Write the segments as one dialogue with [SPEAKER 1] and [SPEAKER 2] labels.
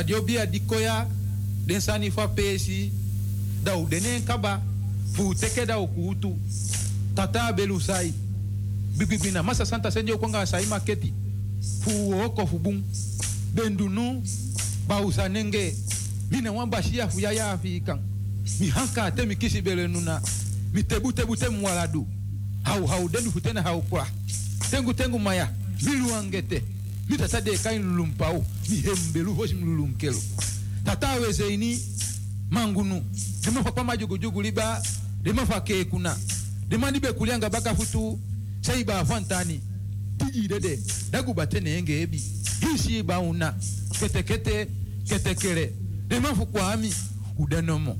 [SPEAKER 1] dat yo bia dikoya den sani fa pesi da u denen kaba fu teke da ukutu tata belu sai bibibina masa santa senjo kwanga sai maketi fu oko fu bun bendunu ba usanenge mine wan bashia fu yaya afikan mi hanka te mi kisi bele nuna mi tebu tebu te mwaladu hau hau dendu futena hau kwa tengu tengu maya mi luangete mitasa deka inlulumpa o mihembelu hoshi mlulunkelo tata weze ini mangunu. Dema fa limafa jugu jugu liba dema fa ke limafa kekuna limandibe kulianga baka futu saiba afantani dagu batene enge ebi. Hisi ba una. Kete kete kete kere. Dema ketekele kwa ami udanomo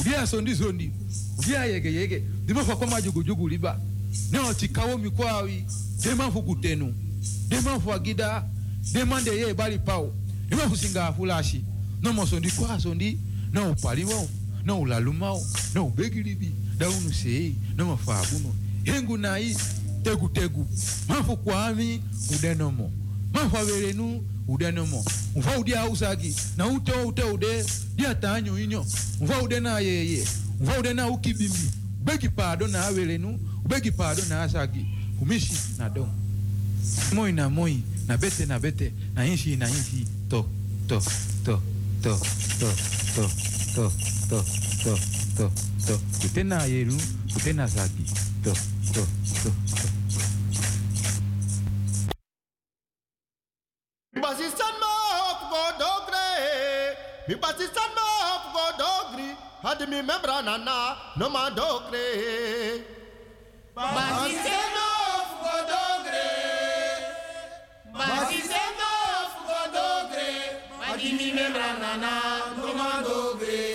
[SPEAKER 1] udia sondi zondi udia yege yege. Dema fa limafa jugu jugu liba. Nyo tikawo mikwawi dema limafu kutenu. Dema fu agida dema de ye bali pau dema fu singa fulashi. No mo sondi kwa sondi no upaliwo no ulalumao no ubegilibi daunu sei no mafabuno. Hengu nai tegu tegu. Mafu kwami udenomo. Mafu averenu udenomo. Mfa udia usagi na ute ute ude dia tanyo inyo. Mfa ude na yeye mfa ude na ukibimbi. Ubegi pado na averenu ubegi pado na asagi. Umishi na dom moi na moi na bete na bete na inshi na inshi to to to to to to to to to to to ute na yeru ute na zagi to to to to
[SPEAKER 2] Basistan ma hop go dogre. Mi basistan ma hop go dogri. Had mi membra nana no ma dogre.
[SPEAKER 3] Basistan na na na, no
[SPEAKER 2] man do
[SPEAKER 3] but.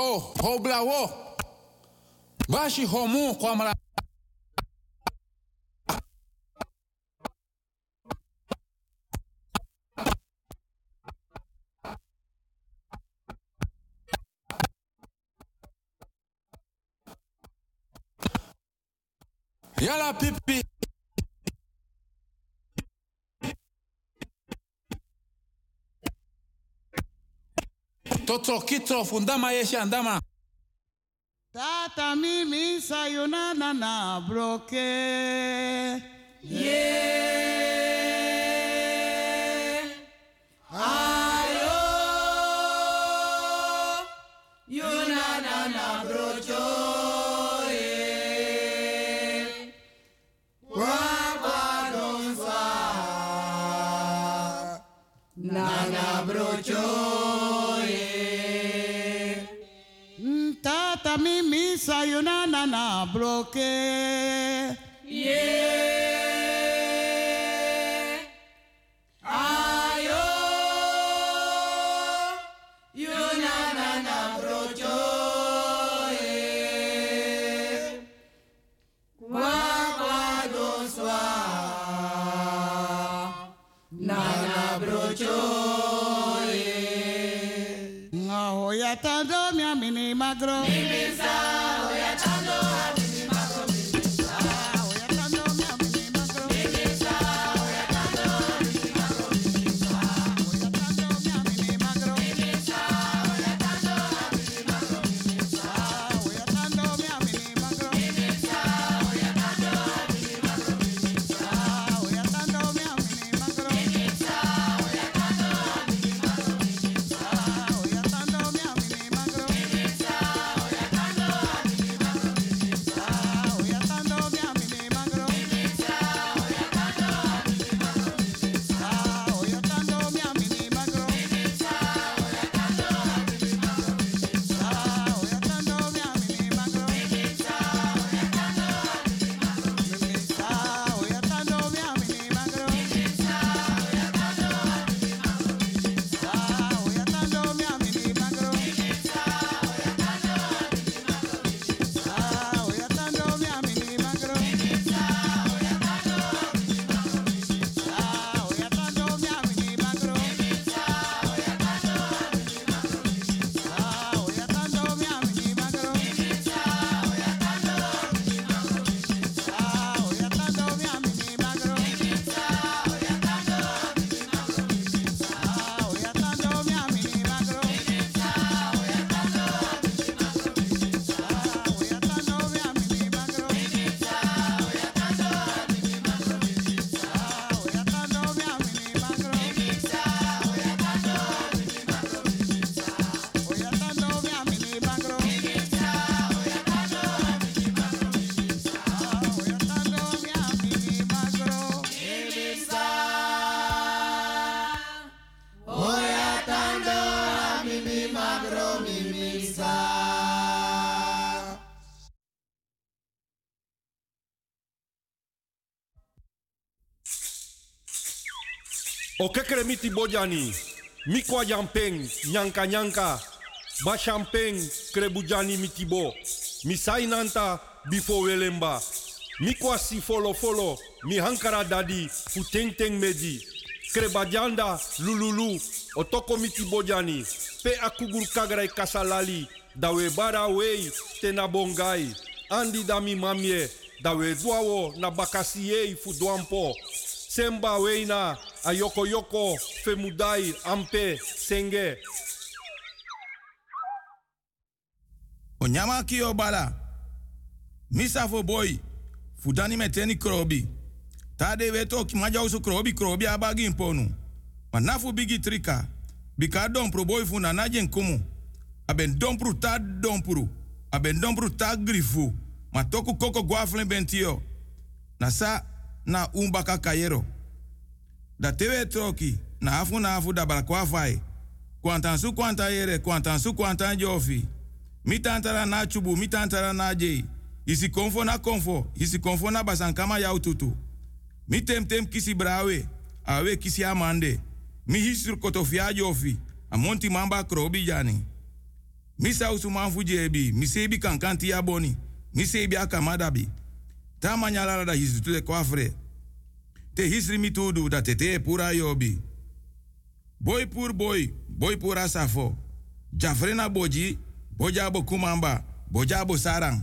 [SPEAKER 4] Ho, ho blawo. Bashi homu kwa mara. totsokitsofu ndama yeshi andama
[SPEAKER 5] tata mimi sayonana na broke
[SPEAKER 6] yeah. bloqueé. Miti bojani. Mikwa yampeng, nyanka nyanka. Ba champeng, krebujani mitibo. Misai nanta, bifo welemba. Mikwa si folo folo, mi hankara dadi, fu teng meji. Krebajanda, lululu, otoko miti bojani. Pe akugur kagrai kasalali, dawe bara wei, tena bongai. Andi dami mamie, dawe duawo na bakasiei fu duampo. Semba weina, a yoko femudai, ampe, senge.
[SPEAKER 7] O nyama ki o bala. Misa fo boy. Fudani meteni krobi. Tade weto ki maja usu krobi krobi abagi imponu. Manafu bigi trika. Bika dompru boy fu na najen kumu. Aben dompru ta dompru. Aben dompru ta grifu. Ma toku koko guaflen bentio. Na sa na umbaka kayero. Da tewe troki. Na afu na afu da balakwa fai. Kwantan su kwanta yere, kwantan su kwantan jofi. Mi tantara na chubu, mi tantara na jei. Isi konfo na konfo, isi konfo na basankama yau tutu. Mi tem tem kisi brawe, awe kisi amande. Mi hisur kotofia jofi, a monti mamba krobi jani. Misa usuman fujebi, misebi kankanti ya boni, misebi akamadabi. Ta manyala da hisu tu de kwafre. Te hisri mi tudu da tete pura yobi. Boy pur boy, boy pura safo. Jafrena boji, boja bo kumamba, boja bo sarang.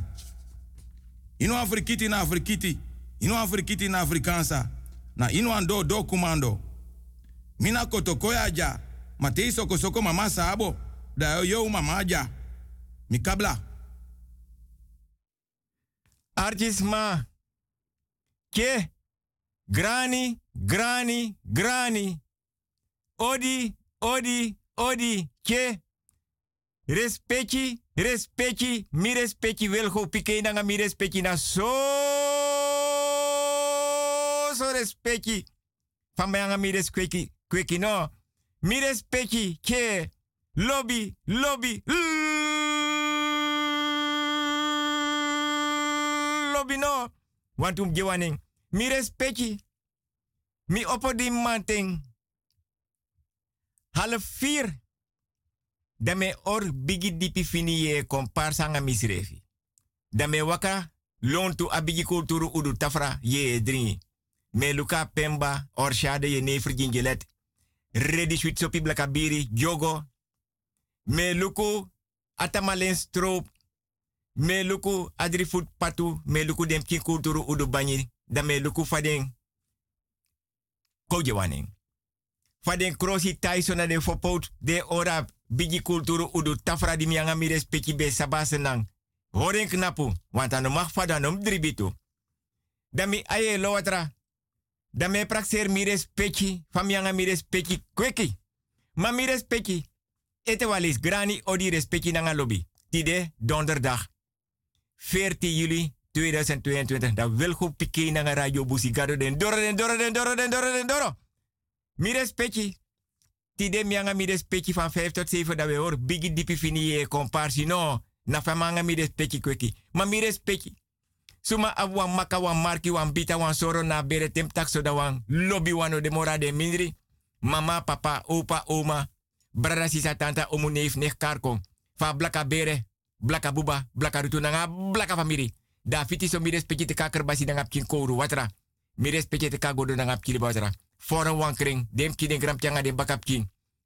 [SPEAKER 7] Ino afrikiti na afrikiti, ino afrikiti na afrikansa. Na ino ando do kumando. Mina kotokoya ja, matei soko soko mama sabo, da yo yo mama ja. Mi kabla.
[SPEAKER 8] Artisma. Ke. Grani, grani, grani. Odi, odi, odi. Ke. Respecti, respecti, mi respecti welgo pike nanga mi respecti na so so respecti. Van mij anga mi respecti, kweki no. Mi respecti ke lobby, lobby, lobby no. Want um gewaning. Mi respecti. Mi oppo di manting. Half vier. Dame or bigi dipi fini ye komparsa nga misrefi. Dame waka lontu abigi kulturu udu tafra ye dringi. Me luka pemba or shade ye nefer gingelet. Ready sweet sopi blakabiri jogo. Me luku atamalen stroop. Me luku adri food patu. Me luku dem kin kulturu udu. Dame luku faden. Koje waning. Faden krosi na de fopot de ora bigi kulturu udu tafra di mianga mi respecti be sabasenang. Horen knapu, want anu mag fadanum dribitu. Dami aye lowatra. Dami praxer mi respecti, famianga mi kweki. Ma mi respecti. Ete grani odi respecti nanga lobby. Tide donderdag. 14 juli 2022. Da wilgo pike nanga radio busigado den doro den doro den doro den doro den doro. Mi respecti. Tide mianga mi respecti van 5 tot 7 dat we hoor bigi dipi fini ye comparsi no. Na famanga mi respecti kweki. Ma mi respecti. Suma awan maka marki wan bita wan soro na bere tem tak so da wan lobby wano de mora de mindri. Mama, papa, opa, oma, brada, sisa, tanta, omu, neef, nech, karkon. Fa blaka bere, blaka buba, blaka rutu nanga, blaka famiri. Da fiti so mi respecti te basi nanga pkin kouru watra. Mi respecti te kagodo nanga pkili watra. Foran wan kring, dem ki den gram tianga den bakap.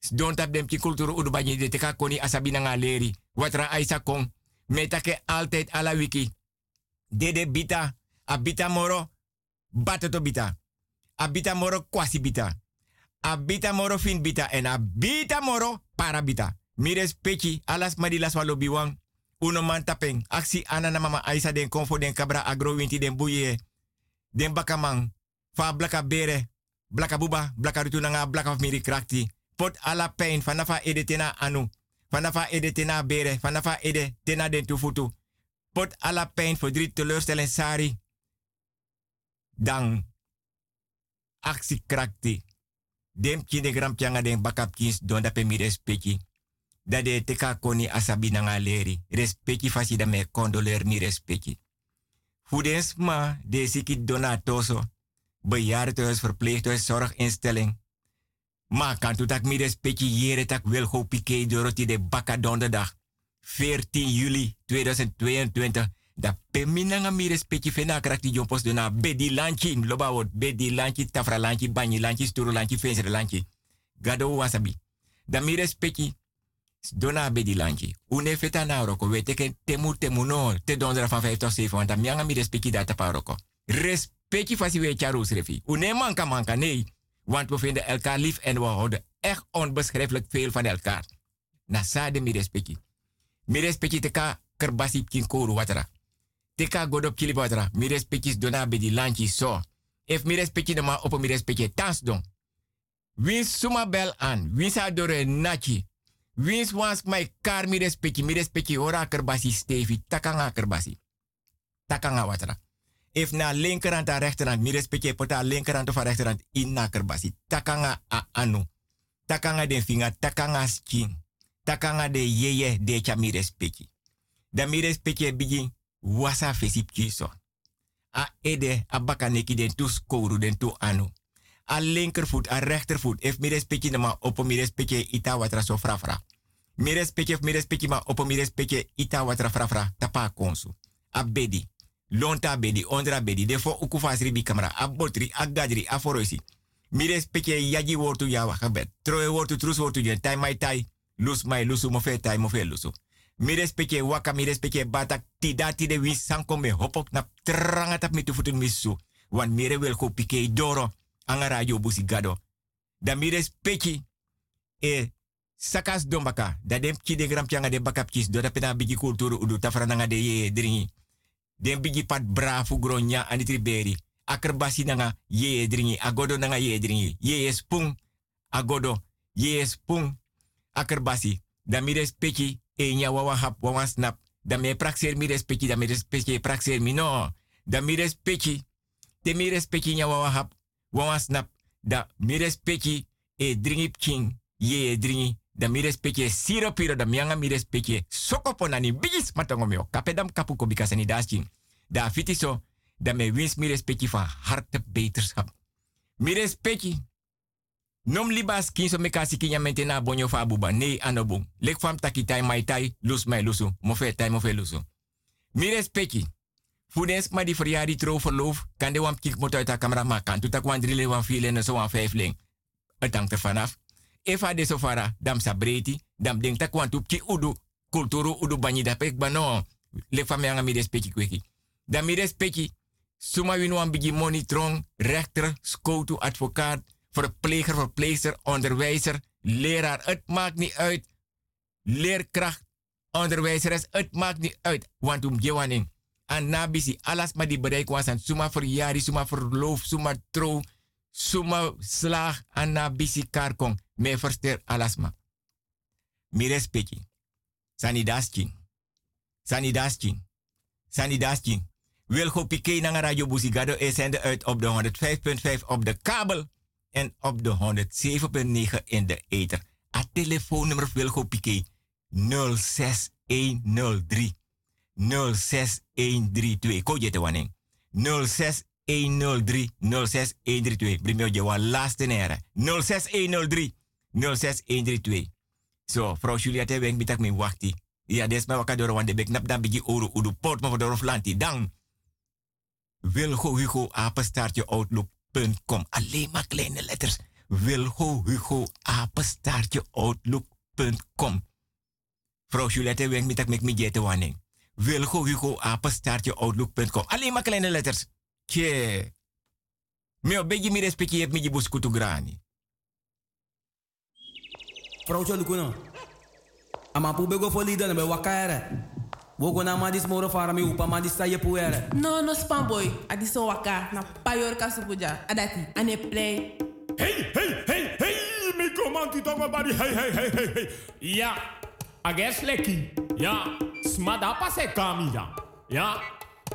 [SPEAKER 8] Don't tap dem kulturu udu banyi de teka koni asabi nanga leri. Watra aisa kong. Metake altijd ala wiki. Dede bita, abita moro, batato bita. Abita moro kwasi bita. Abita moro fin bita en abita moro para bita. Mi respecti alas madilas walo biwang. Uno man tapeng. Aksi ana na mama aisa den konfo den kabra agro winti den buye. Den bakamang. Fa blaka bere. Blaka buba. Blaka rutu blaka miri krakti. Pot ala pain. Fanafa ede tena anu. Fanafa ede tena bere. Fanafa ede tena den tufutu. Pot ala pain voor drie teleurstelling sari. Dan. Aksi krakti. Dem kinde gram pianga den bakap kins don da pe mi respecti. Da de teka koni asabi nanga leri. Respecti fasi da me condoleer mi respecti. Voedens ma de siki donatoso. Verpleeghuis, zorginstelling. Ma kan tu tak mi respecti jere tak go pike doroti de baka donderdag. 14 juli 2022. Da peminanga mi respecti fena krakti jompos de na bedi lanchi. Loba wot bedi lanchi, tafra lanchi, banyi lanchi, sturu lanchi, fensere lanchi. Gado wasabi. Da mi respecti dona bedi lanchi. Une feta na roko. We teke temu temu. Te dondra van 5 tot 7. Want da mianga mi respecti data pa roko. Respecti fasi we charus. Une manka manka nee. Want we vinden elkaar lief en we houden echt onbeschrijfelijk veel van elkaar. Na sade mi respecti. Mi respecti teka kerbasi kin koru watera. Teka godop kili. Mi respecti dona bedi lanchi so. If mi respecti de ma opo mi respecti tans don. Wins suma bel aan. Wins adore nachi. Wins wans my kar mi respecti. Mi respecti ora kerbasi. Takanga kerbasi. Takanga watera. If na linkerhand a rechterhand, mi respecte pota linkerhand of rechterhand in na kerbasi. Takanga a anu. Takanga den finga, takanga skin. Takanga de yeye de cha mi respecte. Da mi respecte bigi wasa fesip kiso. A ede a baka neki den tu den tu anu. A linkervoet, a rechtervoet. If mi respecte na ma opo mi respecte ita watra so fra fra. Mi respecte of mi respecte ma opo mi respecte ita watra fra fra tapa konsu. Abedi. Lonta abedi, ondra abedi. Defo uku fasri bi kamera. Abotri, agadri, aforoisi. Mi respecte yaji wortu ya wakabet. Troe wortu trus wortu jen. Tai mai tai. Lus mai lusu mo fe tai mo fe lusu. Mi waka mi respecte batak tida tide wi sanko me hopok na tranga tap mi tufutun misu. Wan mire wel ko doro. Anga radio busi gado. Da mi respecte e sakas dombaka. Da dem ki de gram de bakap kis. Do pena bigi kulturu udu tafra nanga de ye dringi. Den bigi pat brafu gronya anitri beri. Akerbasi nanga ye dringi. Agodo nanga ye dringi. Ye spung. Agodo. Ye spung. Akerbasi. Da mi respecte e nya wawa hap wawa snap. Da me praxer mi. Da mi respecte praxer mi no. Da mi respecte. Te mi nya hap snap. Da mi e dringi king. Ye dringi. Da mi respecte siro piro da mianga mi respecte. Soko ponani bigis matongo meo. Kapedam kapu ko bikasani dasking. Da fiti so. Da me wins mi van harte beterschap. Mi respecte. Nom libas kin so me kasi kinya bonyo fa buba. Nee anobung. Lek fam taki tai mai tai. Lus mai lusu. Mofe tai mofe lusu. Mi respecte. Fudens ma di verjari tro verloof. Kan de wam kik moto uit de camera maar kan. Toetak wan drie wan zo wan vijf ling. Het vanaf. Efa de sofara. Dam sabreti. Dam ding tak wan tup ki udu. Kulturu udu banyi da pek bano. Lek fam yanga mi respecte kweki. Dan mi respecte. Suma winu wan bigi monitron. Rechter. Skotu advocaat verpleger, verpleegster, onderwijzer, leraar. Het maakt niet uit. Leerkracht, onderwijzeres, het maakt niet uit. Want om gewaning. En nabisi, alles maar die bereik was aan suma verjari, suma verloof, suma trouw, suma slag, en nabisi karkong. Me verster alles maar. Mi respecti. Sani daskin. Sani daskin. Sani daskin. Wilgo Piqué naar Radio Busigado zenden uit op de 105.5 op de kabel en op de 107.9 in de ether. A telefoonnummer Wilgo Piqué 06103 06132. Ko je te waning 06103 06132. Brimio je wa laatste nere 06103 06132. So, vrouw Juliette wenk bitak me wachti. Ja, des me wakadoro wan de bek nap dan bigi oru udu port me voor flanti. Dan Wilgo Hugo outlook.com. Alleen maar kleine letters. Wilgo Hugo apenstaartje outlook.com. Vrouw Juliette wenk me tak mek me jete waning. Wilgo Hugo apenstaartje outlook.com. Alleen maar kleine letters. Tje. Meo begi mi respecti heb mi jibus kutu grani.
[SPEAKER 9] Vrouw Cholukuno. Ama pu bego fo lida na be wakaere. Wogo na madis moro fara mi upa madis sa ye puere.
[SPEAKER 10] No, no spam boy. Adi so waka na payor kasupuja. Adati. Ane play.
[SPEAKER 11] Hey, hey, hey, hey, mi komanti tongo bari, hey, hey, hey, hey, hey. Ja, ages leki. Ja, smada pase kami ja. Ja,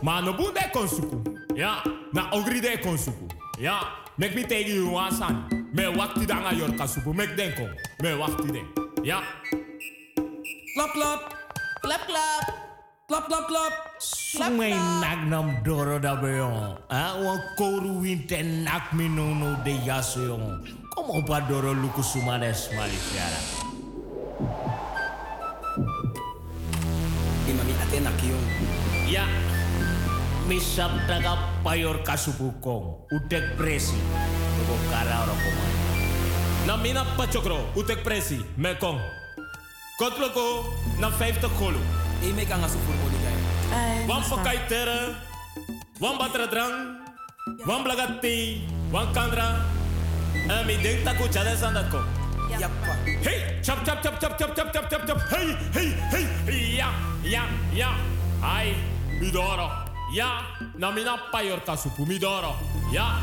[SPEAKER 11] ma no bunde konsuku. Ja, na ogri de konsuku. Ja, mek mi tegi you wasan. Me wakti danga yor kasupu, mek denko. Me wakti den. Ja.
[SPEAKER 9] Klap, klap.
[SPEAKER 10] Klap, klap.
[SPEAKER 9] Klap, klap, klap.
[SPEAKER 12] Sumay nak nam doro da beyon. Ah, wan koru winte nak mi no no de yaso yon. Kom op a doro luku sumades malifiara.
[SPEAKER 9] Imami ate nak yon.
[SPEAKER 12] Ya. Misap taga payor kasupukong. Utek presi. Tuko kara oro komay.
[SPEAKER 11] Na mina pachokro, utek presi, mekong. Kotloko, na 50 golo.
[SPEAKER 9] E me kan asu voor body guy.
[SPEAKER 11] Wan pakai tere, wan batra drang, wan blagati, wan kandra. En mi denk taku chades kom.
[SPEAKER 9] Yappa.
[SPEAKER 11] Hey, chap chap chap chap chap chap chap chap. Hey, hey, hey. Ja, ja, ja. Ai, midoro. Ya, namina payorka su pumidoro. Ya,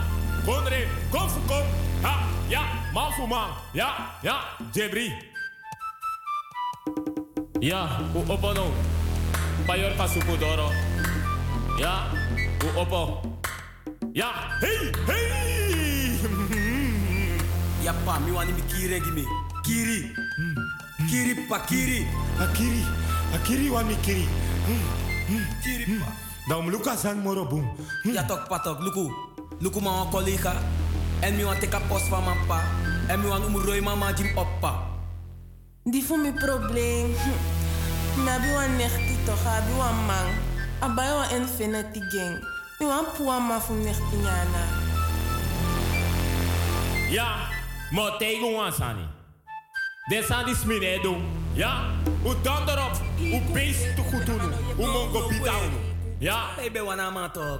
[SPEAKER 11] konre, konfu kom. Ha, ya, ja. Ya, ya, jebri. Ya, u opono. Payorka su pumidoro. Ya, u opo. Ya, hey, hey.
[SPEAKER 9] ya pa, mi wani mi kiri gimi. Hmm. Kiri. Kiri pa, kiri.
[SPEAKER 11] Akiri, akiri wani kiri.
[SPEAKER 9] Kiri pa.
[SPEAKER 11] Dan luka san moro boom.
[SPEAKER 9] Ja tok patok, luku. Luku ma collega. En mi wan teka post van mijn pa. En mi wan umroi mama jim oppa.
[SPEAKER 10] Die voor mijn probleem. Hm. Na bi wan nechti toch, abi wan man. Abai wan infinity gang. Mi wan puwa ma fu nechti nyana.
[SPEAKER 11] Ja, maar tegen ons aan. Dit zijn die sminedo. Ja, hoe dan erop. Hoe beest te goed doen. Hoe mongo bidaan. Ja.
[SPEAKER 9] Baby, wana man toch.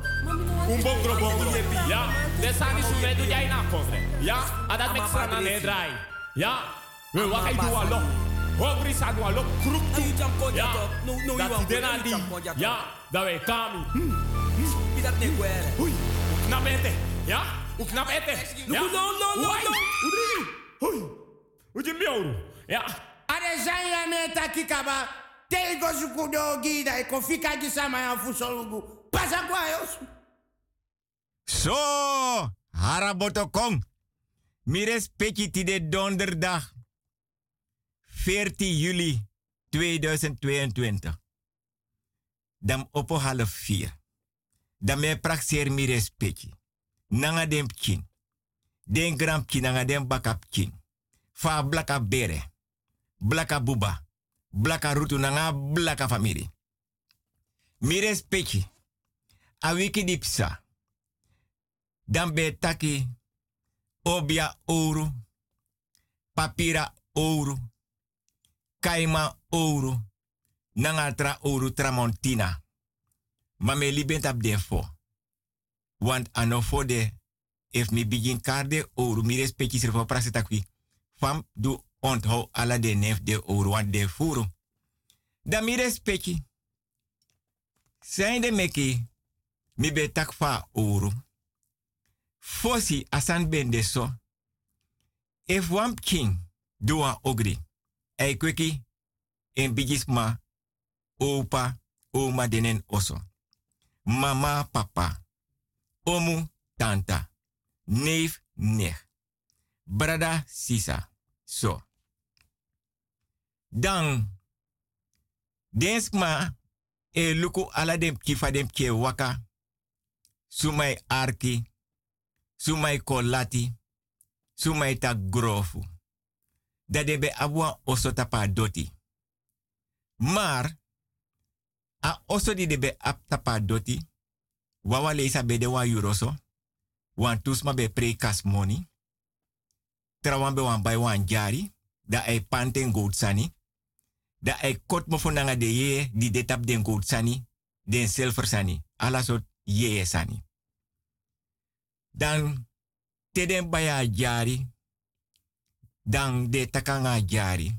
[SPEAKER 11] Hoe mongo bongo. Ja, dit zijn die sminedo jij na komt. Ja, en dat met z'n aan het draaien. Ja, we wat hij doet allo. Hongri sa doet allo. Kroep toe. Ja, dat die. Ja, dat wij kami.
[SPEAKER 9] Is dat niet waar?
[SPEAKER 11] Oei, knap eten. Ja, hoe knap eten. Ja,
[SPEAKER 9] No, no, no, no.
[SPEAKER 11] Oei, hoe je mioru. Ja.
[SPEAKER 3] Ade zanya meta kikaba. Tego sukudo gida e kofika gisama ya fusolugu. Pasa kwa yos.
[SPEAKER 8] Zo, haraboto kong. Mires peki tide donderdag 14 juli 2022. Dam opo half vier. Dam me praxeer mires peki. Nanga dem kin. Den gram kin nanga dem bakap kin. Fa blaka bere. Blaka buba. Blaka rutu nanga blaka family. Mires peki. A wiki dipsa. Dan be taki obia ouro, papira ouro, kaima ouro, nangatra ouro tramontina. Ma me li bent op den fo. Want ano fo de, if mi begin karde ouro, mi respecti sir fo prase takwi. Fam du onthou ala de nef de ouro, want de furu. Dan mi respecti. Zijn de meki, mi be tak fa ouro. Fosi asan bende so. If one king do an ogri, e kweki en bigisma opa oma denen oso. Mama papa, omu tanta, neef nech, brada sisa. So. Dan, densma e luku ala dem kifa dem ke waka, sumai arki, sumai kolati, sumai ta grofu. Dat de be abwa oso doti. Maar, a oso di de be ap doti, wawa leisa be de yuroso, wan tusma be pre kas money, trawan be wan bay wan jari, da ay panten gold sani, da ay kot de ye di de tap den gold sani, den silver sani, ala sot ye sani. Dan teden baya jari, dan de takanga jari,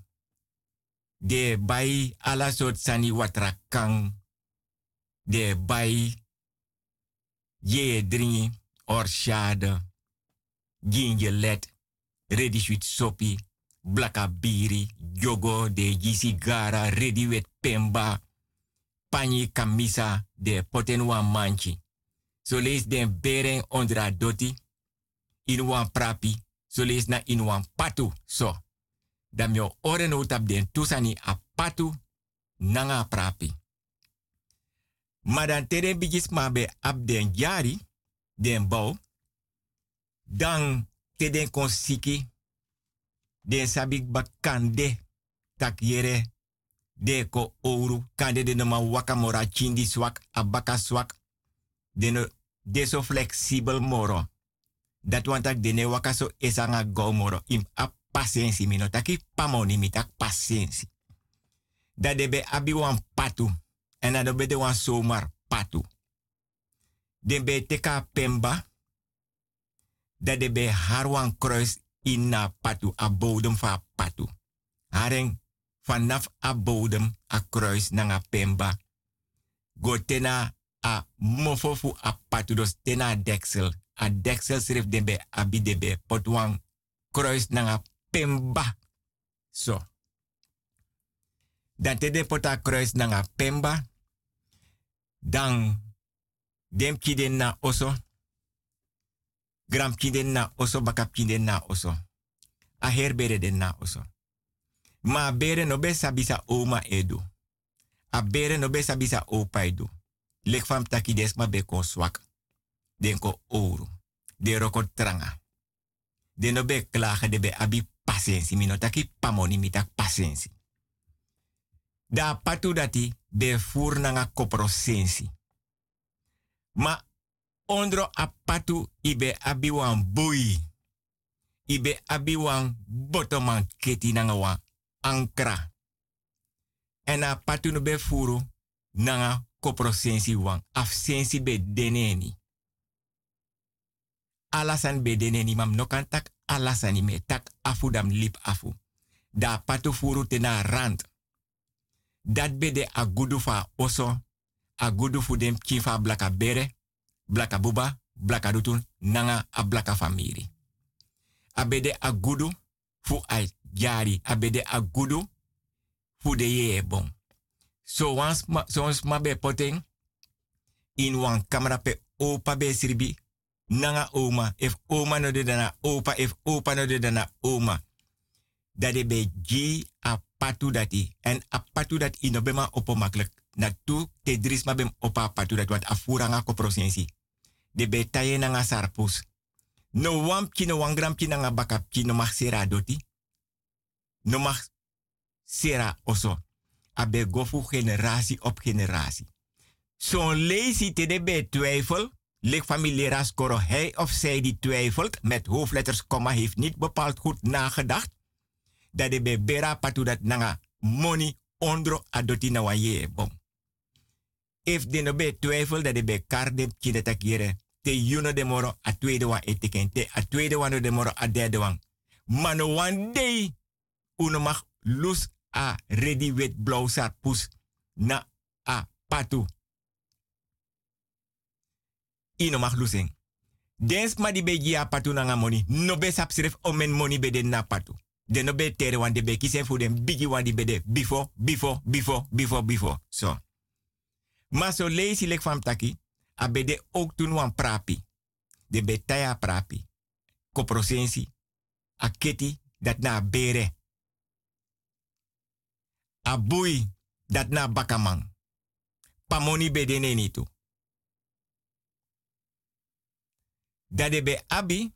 [SPEAKER 8] de bai ala sot sani watrakang, de bai ye dringi orshade, gingelet, ready sweet sopi, biri, jogo de gisigara, ready wet pemba, pani kamisa de potenwa manchi. So lees den beren onder a doti, in wan prapi, so lees na in wan patu, so. Dan yo oren out op den tusani a patu, nanga prapi. Maar dan tere bigis ma be ab den jari, den bouw, dan te den konsiki, den sabik bakande, tak yere, de ko ouro, kande de nama wakamora chindi swak, abaka swak, de de so flexibel moro. Dat want tak dene waka so esanga go moro. Im a patiensi mino taki pamoni mi tak patiensi. Dat de be abi wan patu. En dat be de wan somar patu. Den be teka pemba. Dat de be har wan kruis in na patu. A van patu. Haren vanaf a a kruis na pemba. Go tena a mofofu a patu dos tena deksel. A deksel schrift debe abi debe potwang kruis nanga pemba. So. Dan te de pota kruis nanga pemba. Dan dem kiden na oso. Gram kiden na oso bakap kiden na oso. A herbere den na oso. Ma bere no be sabisa oma edu. A bere no be sabisa opa. Lek fam taki desma be kon swak. Den ouro. De roko tranga. De no be de be abi pasensi. Mino taki pamoni mi tak pasensi. Da patu dati be fur nanga kopro sensi. Ma ondro a patu ibe abi wan bui. Ibe abi wan botoman keti nanga ankra. En a patu no be furu nanga kopro sensi wan. Af sensi be deneni. Alasan be deneni mam no kan tak alasani tak afu dam lip afu. Da patu furu tena rand. Dat be de agudu fa oso. Agudu fu dem kifa blaka bere. Blaka buba. Blaka dutun. Nanga a blaka famiri. Abede agudu fu a jari. Abede agudu fu de ye bon. So once ma, so once ma be. In wan camera pe opa be sirbi. Nanga oma. If oma no de dana opa. If opa no de dana oma. Dat de be gi a patu dati. En a patu dat ino opo makkelijk. Na tu te dris ma bem opa patu dat. Want afura nga koprosensi. De be taye na nga sarpus. No wampki no wangrampki na nga bakapki no mag sera doti. No mag sera oso. Abe gofu generatie op generatie. Zo'n lazy te de be twijfel. Lik familiera skoro hij of zij die twijfelt met hoofdletters, komma, heeft niet bepaald goed nagedacht. Dat de be bera patu dat nanga money ondro adoti na waye bom. If de no be twijfel dat de be karde kine takire. Te juno de moro a tweede wan eteken. Te a tweede wan de moro a derde. Mano one day. Uno mag lus a ready wit blauw sarpus na a patu. Ino mag lusing. Dens ma di beji a patu na nga money. No be sapsref omen money be den na patu. De no be tere wan de be kise fu den bigi wan di be de before, before, before, before, before. So. Ma so leesi lek fam taki. A be de ook toen wan prapi. De be taya prapi. Koprosensi. A keti dat na bere. A bui dat na bakamang. Pamoni be de neni tu. Dat be abi.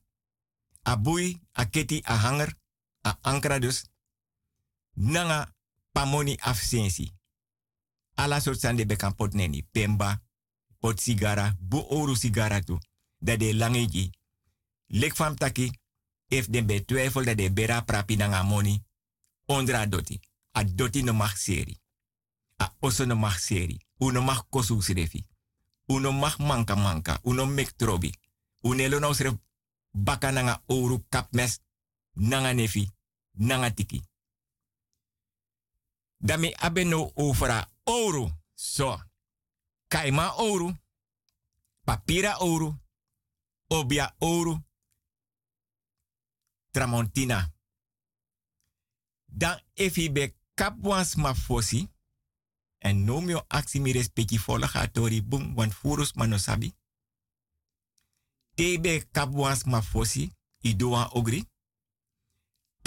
[SPEAKER 8] A bui, a keti, a hanger, a ankra dus. Nanga pamoni afsensi. Ala soort san de be kan pot neni. Pemba, pot sigara, bu oru sigara tu. Dat de langeji. Lek fam taki. If be twijfel dat de bera prapi nanga moni. Ondra doti. A doti no mag seri. A oso no mag seri. Uno mag kosu srefi. Uno mag manka manka. Uno mek trobi. Unelo no sref baka nanga oru kapmes. Nanga nefi. Nanga tiki. Dami abe no overa oru. So. Kaima oru. Papira oru. Obia oru. Tramontina. Dan efi be kapwans ma fosi. En no mio aksi mi respecti gatori bum wan furus manosabi. Tebe kapwans ma fosi. I doa ogri.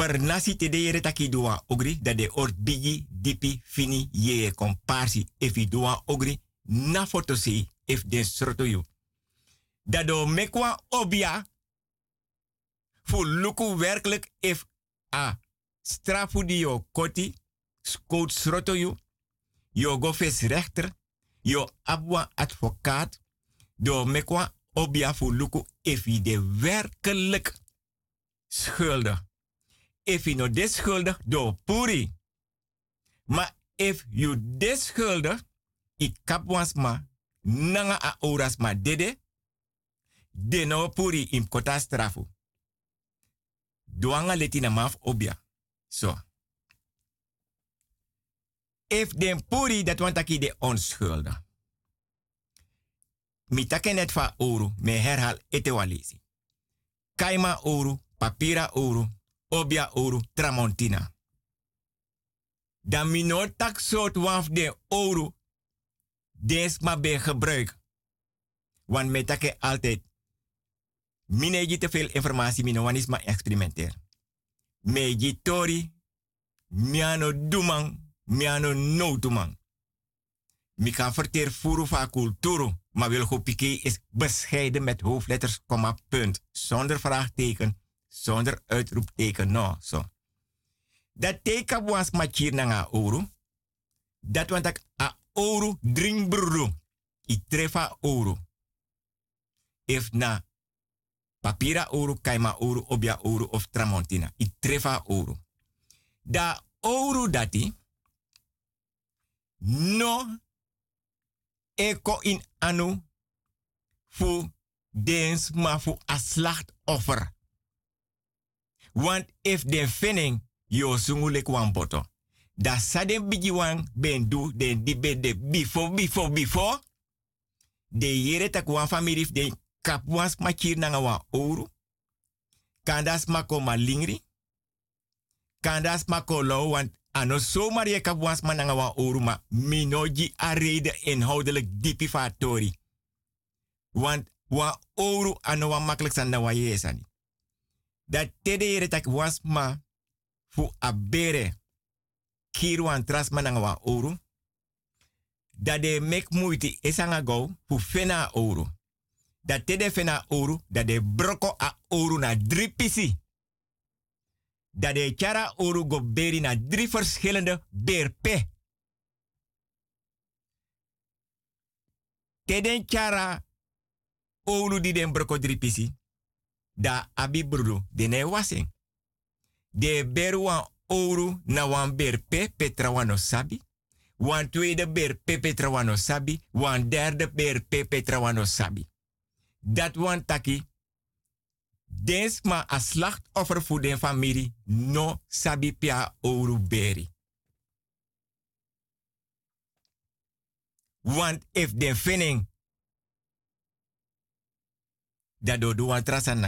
[SPEAKER 8] Per nasi te de taki doa ogri. Dat de ort bigi dipi fini ye komparsi. Efi doa ogri. Na foto si. If den sroto. Dat do mekwa obia. Voor luku werkelijk if a strafu die yo koti. Skoot sroto you. Yo go rechter. Yo abwa advocaat. Do mekwa obia voor luku if je de werkelijk schuldig. If je no schuldig, do puri. Maar if you schuldig, ik kapwans ma, nanga a oras ma dede, de no puri im kota strafu. Doanga leti na maf obia. So. If den puri dat want aki de onschuldig. Mi take net fa oru, me herhaal ete walisi. Kaima oru, papira oru, obia oru, tramontina. Dan mi no tak soort waf de oru, des ma be gebruik. Want me take altijd. Mine te veel informatie, mine wan is ma experimenter. Me tori, miano dumang, miano no dumang. Mi kan verteer furu va culturu, maar wil go is bescheiden met hoofdletters, komma, punt. Zonder vraagteken, zonder uitroepteken, no, zo. Dat teka was machir nanga ouro. Dat want ik a ouro drink bruru. I trefa ouro. If na papira ouro, kaima ouro, obia ouro of tramontina. I trefa ouro. Da ouro dati no eko in anu fu dens ma fu a slachtoffer. Want if den finning yo sungulek wan boto. Da sade bigi wan ben du den di be de before before before. De yere tak wan family de kap wans makir nanga wan ouro. Kandas mako ma lingri. Kandas mako lo want ano zomaar je kap wans man nanga wan ouro ma minoji a inhoudelijk dipi fatori. Want wa ouro ano wan makkelijk san yesani. Dat tede yere tak was ma fu abere kiru an tras mananga wa ouro. Dat de mek moeite esanga go fu fena ouro. Dat tede fena ouro, dat de broko a ouro na drie pisi. Dat de chara ouro go beri na drie verschillende berpe. Teden chara ouro di den broko drie pisi. Da abi brudu dene wasing. De beru wan ouro na wan berpe petra wano sabi. Wan tweede berpe petra wano sabi. Wan derde berpe petra wano sabi. Dat wan taki. Dens ma a slachtoffer voor den familie no sabi pia ouro beri. Want if den finning dat do do wan trasan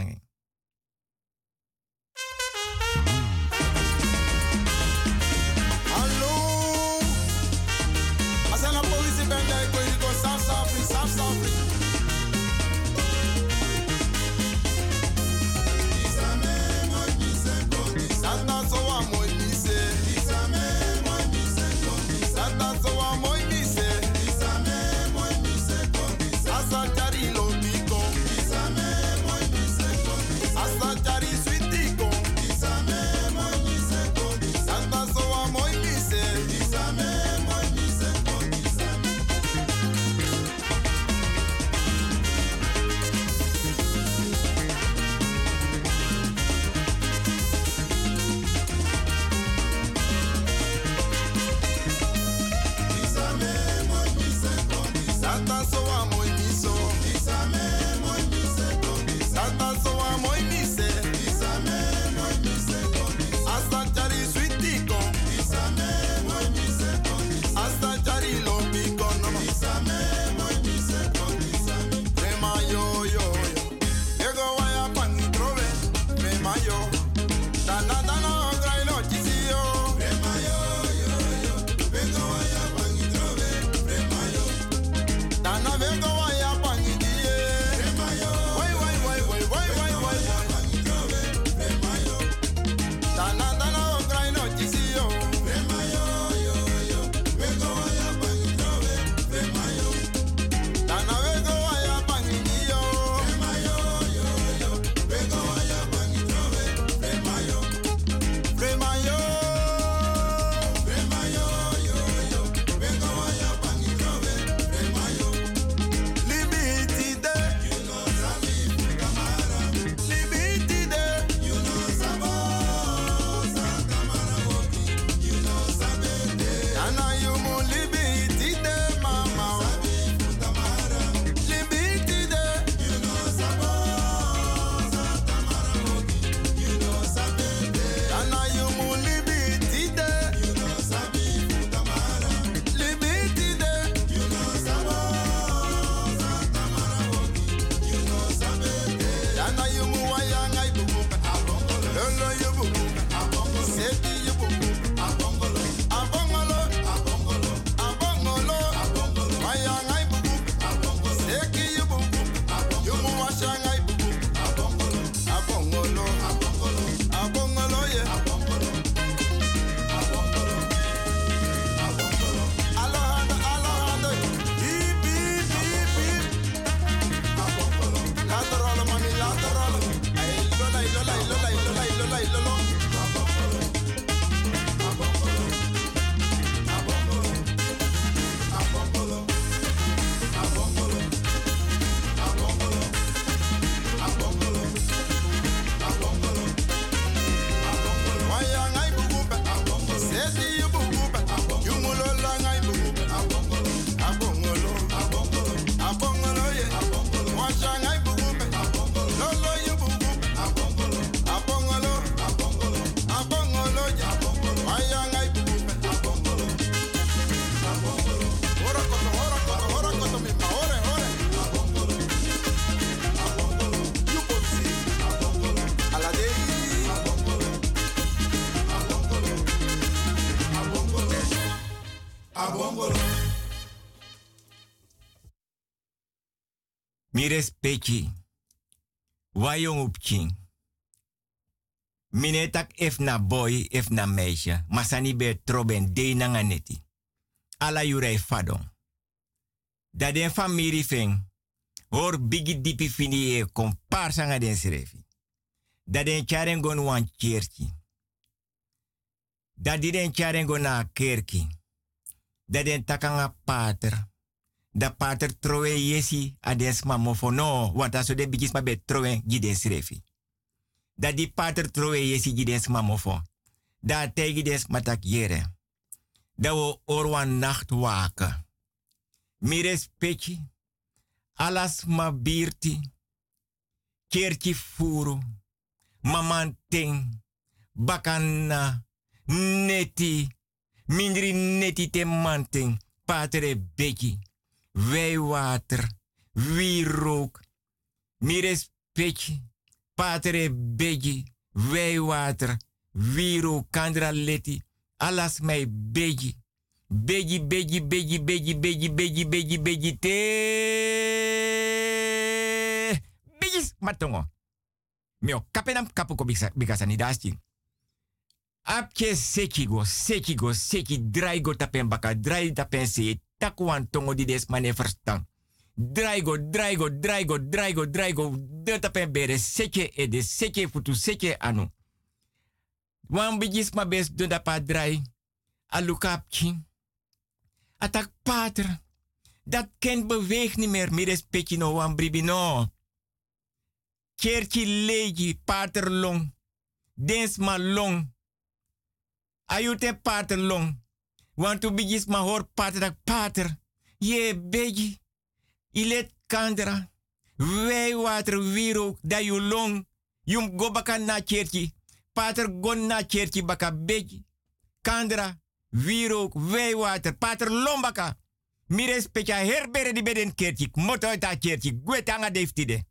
[SPEAKER 8] Mi respecti. Wajong upching. Minetak if na boy, if na meisje. Masani be troben de na neti. Ala yurei fadon. Da den famiri feng. Hor bigi dipi fini e komparsa nga den srefi. Da den charen gon wan kerki. Da di den charen gon na kerki. Da den takanga pater. Da pater trowe yesi ades mamofo no. Want aso de bigis ma trowe giden srefi. Da di pater trowe yesi giden mamofo. Da tegi des matak yere. Da wo orwan nacht waken. Mires. Alas ma birti. Kerki furu. Mamanting. Bakana. Neti. Mindri neti te manting. Patere beki. Wijwater. Wierook. Mires pechi. Patere beki. Wijwater. Wierook. Kandra leti. Alas mij beki. Begi, begi, begi, begi, begi, begi, begi, begi, te. Bigis, matongo. Mio, kapenam kapu ko bikasa ni dasting. Apje sekigo, sekigo, seki, draigo tapen baka, drai tapen takwan tongo di des mane verstaan. Draigo, draigo, draigo, draigo, draigo, de tapen bere, seke e de seke futu, seke anu. Wan bigis ma bes do da pa drai, alukapchi. Atak pater, dat kind beweegt niet meer, meer petje no wan bribi no. Kerki legi, pater long, dens ma long. Ayute pater long, want to bigis ma hoor pater dat pater. Begi, ilet kandra, wij water wiro, da you long, yum go baka na kerki. Pater gon na kerki baka begi, kandra, wierook, wijwater, pater lombaka. Mire specia herbere di beden kertjik, moto kertjik, gwetanga deftide.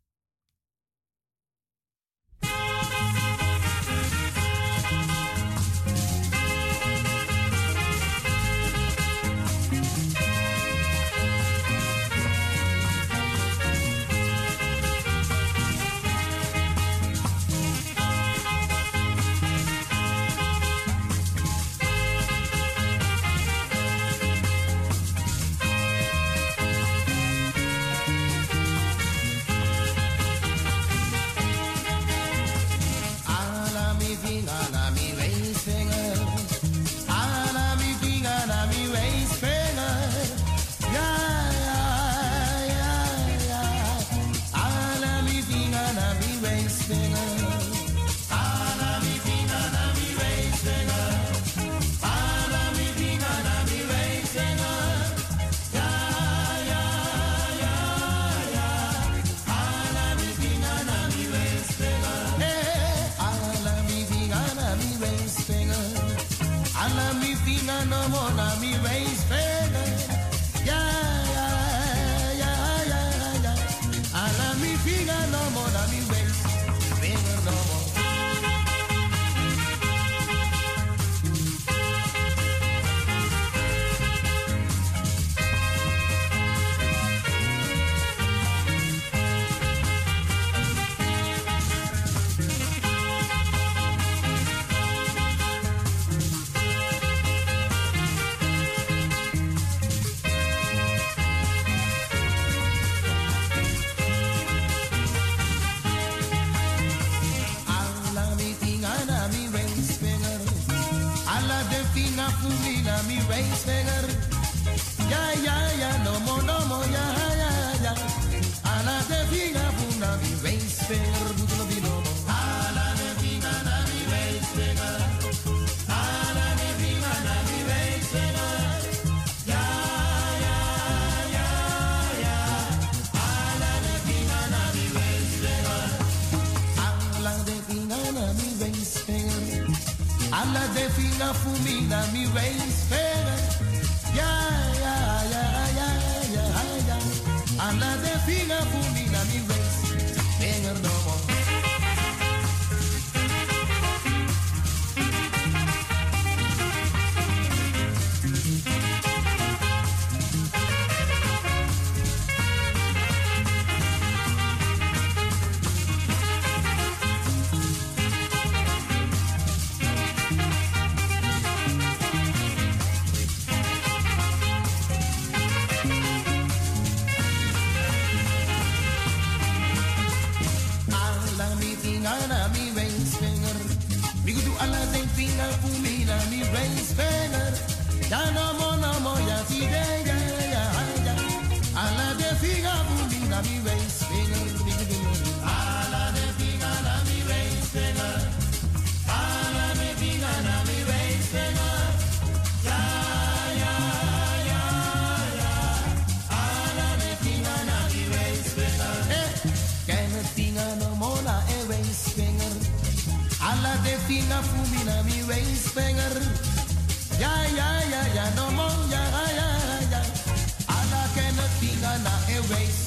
[SPEAKER 3] Finger voor mi na mi wijsvinger. Ja, ja, ja, ja, ja, ja. Alla de finger voor Ya Ja, ja, ja, ja, no man, ja, ja, ja. Alla känner aan de
[SPEAKER 13] waste.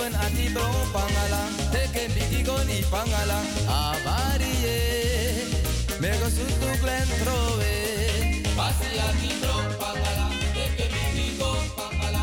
[SPEAKER 13] open ati bro pangala. Teke bigi goni pangala. Avarie mego sutu glen trowe pasi ati pangala. Teke bigi pangala.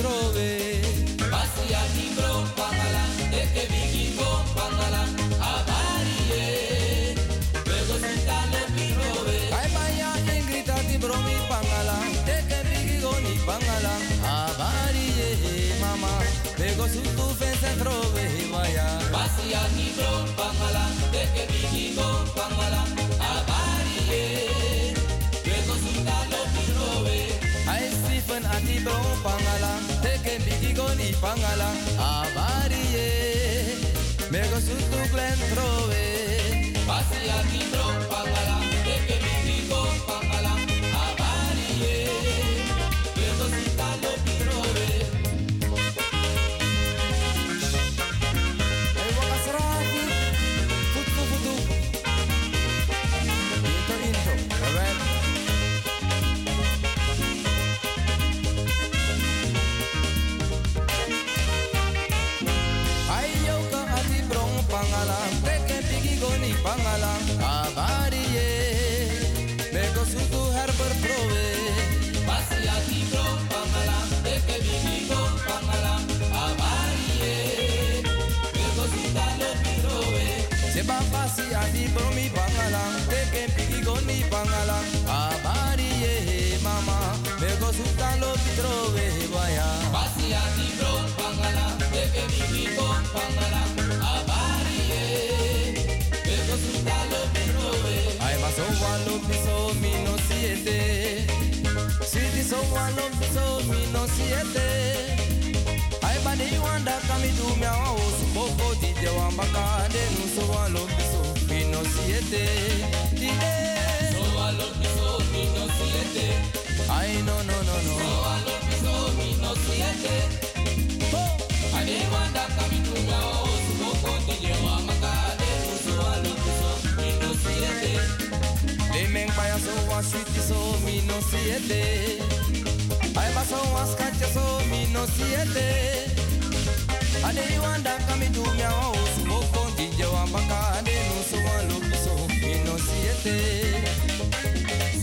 [SPEAKER 13] trove. Pasia libro patala, de vaya, grita pangala, de que ni pangala, mamá. Luego su open ati bo pangala. Teken bigi ni pangala. Avarie mego sutu glen trowe pasi ati bro pangala. Teken bigi pangala. Pangala abari ye mama. Me go suta lo trove vaya basi a ti bro pangala de que mi go pangala abari ye. Me go suta lo trove ay ma so walo piso mi no siete. Sweetie so walo piso mi no siete. Ay bani wanda kami du mi awa osu boko di de wamba ka de nu so walo piso mi no siete. Dide So walo piso mi no no no no no nu so wa siete ba so siete wanda kami du mi awa osu boko di de wamba ka de nu so walo piso mi no siete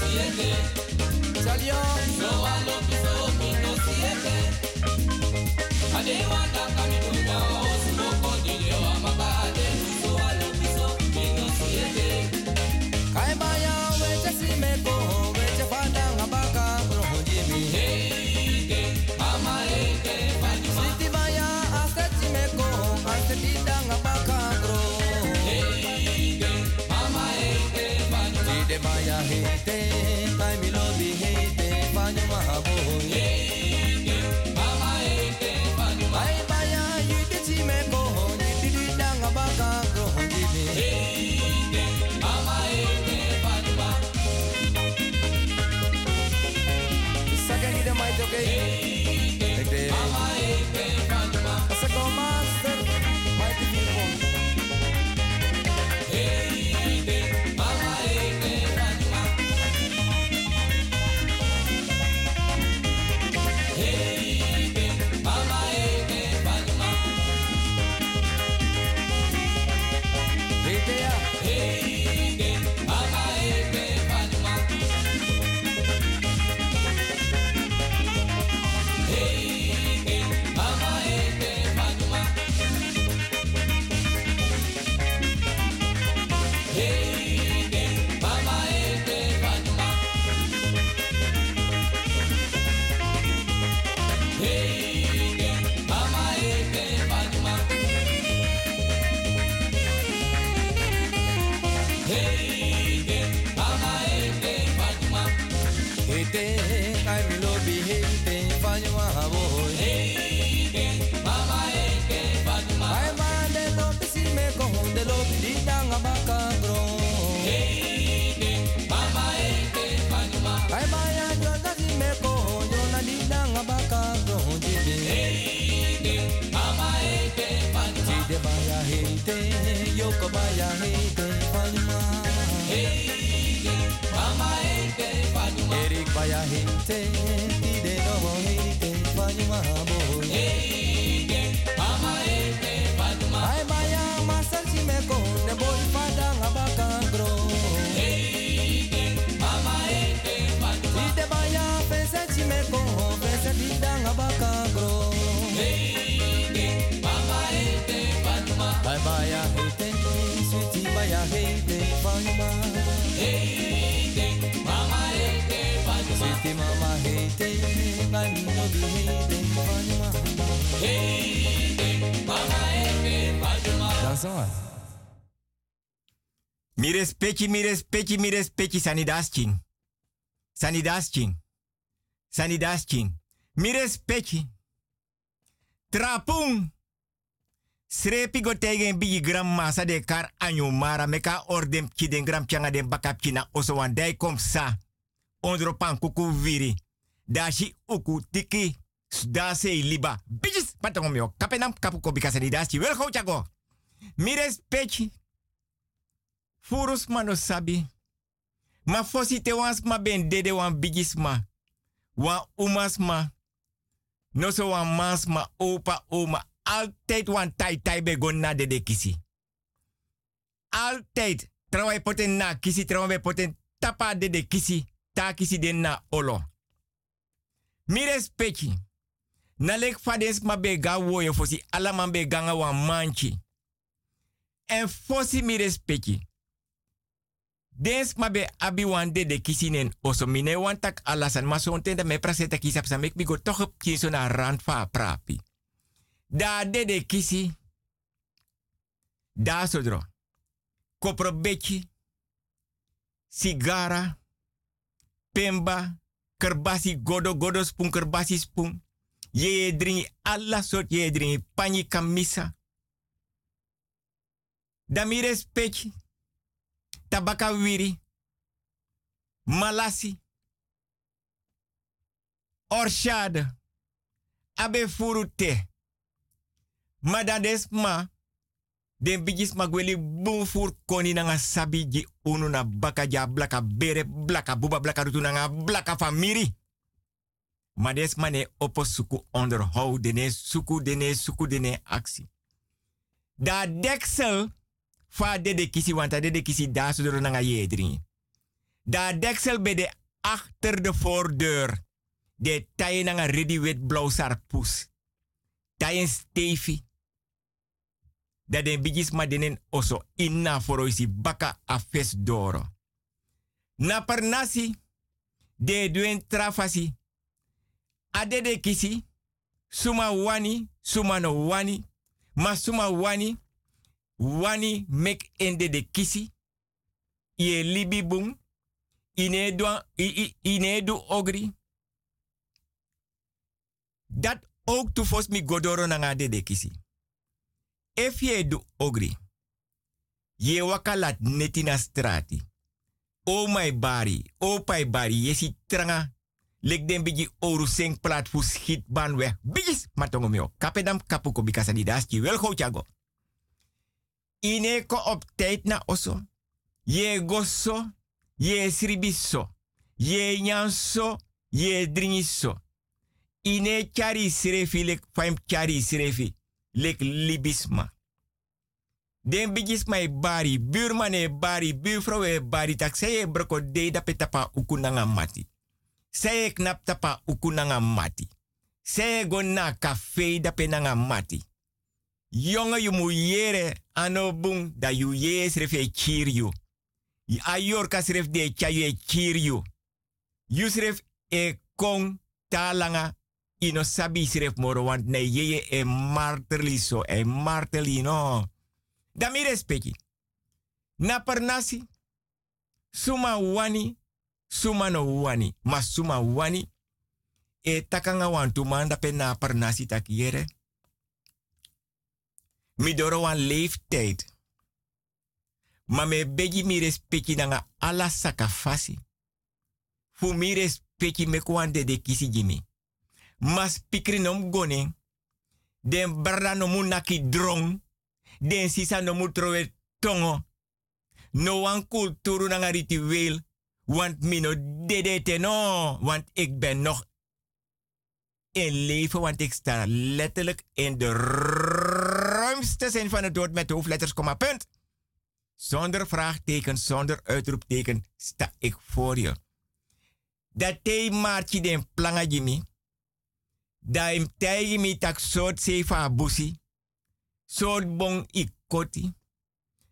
[SPEAKER 13] siete Salio So one look so mi no siete Ade wanda yeah yoko baya hete, Fatima. Hete, mama hete, Fatima. Eric baya hete, tide no mo hete, Fatima boy. Hete, mama hete, Fatima. Ay baya masal si me ko, ne boy padang abaka bro. Hete, mama hete, Fatima. Tide baya pese si me ko, pese didang abaka bro. Hete, mama hete, Fatima. Ay baya hete, sweetie baya hete, Fatima. Hete, mama hete, Fatima. Sweetie mama hete, ay mi no bi hete, Fatima. Hete, mama hete, Fatima.
[SPEAKER 8] Dansa Mi respecti, mi respecti, mi respecti sanidasking. Sanidasking. Sanidasking. Mi respecti. Trapung. Srepi go tegen bigi gram de kar anyo mara meka ordem ki den gram changa den bakap kina oso wan dai kom sa. Ondro pan kuku viri. Dashi uku tiki. Da liba. Bijis patong yo. Kapenam kapu ko sanidasking. Wel go chago. Mi respecti. Furus mano sabi. Ma fosi te ma ben dede wan bigis ma. Wan umas ma. No so wan mans ma opa oma. Altijd wan tai tai be gon na dede kisi. Altijd. Trouwai poten na kisi, trouwai poten tapa dede kisi. Ta kisi den na olo. Mi respecti. Na lek fadens ma be ga woyo fosi ala man be ganga wan manchi. En fosi mi respecti. Dens ma be abi wan de de kisinen oso mine wan tak alasan ma son tenda me praseta kisap sa mek mi go toch kinso na rand fa prapi. Da de kisi. Da sodro. Beki. Sigara. Pemba. Kerbasi godo godo spoon kerbasi spoon. Ye alla sort ye pani kamisa. Da mi respecti. Tabaka wiri. Malasi. Orshade. Abe furu te. Madades ma. Den bigis magweli bun fur koni nanga sabi ji unu na baka blaka bere blaka buba blaka rutu nanga blaka famiri. Mades mane opo suku onderhoud dene suku dene suku dene actie. Da deksel fa de kisi wanta de kisi da sudoro nanga yedri. Da deksel be de achter de voordeur. De taye nanga ready wit blauw sarpus. Tayen stefi. Da den ma denen oso inna foro isi baka afes doro. Na per nasi, de duen trafasi. Ade de kisi, suma wani, suma no wani, ma suma wani, wani mek ende de kisi, ye libi bung, ine du, ine du ogri. Dat ook tu fos mi godoro na ngade de kisi. If du ogri, ye wakalat netina strati. O my bari, o pai bari, ye si tranga. Lek den bigi oru seng plat fu ban weg. Bigis matongo mio. Kapedam kapuko bikasa di wel go chago. Ine ko op tijd na oso. Ye gosso, ye sribiso. Ye nyanso, ye dringiso. Ine chari sirefi lek faim chari. Lek libisma. Den bigis bari, buurman e bari, buurvrouw e bari, tak seye broko de da petapa ukunanga mati. Seye knap tapa mati. Seye go na da penanga mati. Jonge yu mu yere ano bung da yu ye sref e kiryu. Ayor ka sref de chayu e kiryu. Yu sref e kong talanga ino sabi sref moro want ne yeye e marterli so e marteli no. Da mi respecti. Na. Suma wani. Suma no wani. Ma suma wani. E takanga wantu manda pe na takiere. Mi doro wan leeftijd. Ma me begi mi respecti nanga ala sakafasi. Fu mi respecti me kwande de kisi jimi. Mas pikri nom gone. Den brada no mu naki drong. Den sisa no mu trowe tongo. No wan kulturu nanga ritueel. Want mi no dedete no. Want ik ben nog in leven. Want ik sta letterlijk in de ruimste zin van het woord met hoofdletters, komma, punt. Zonder vraagteken, zonder uitroepteken sta ik voor je. Dat te maartje den planga jimi. Da im tei mi tak soort sefa busi. Soort bon ikoti.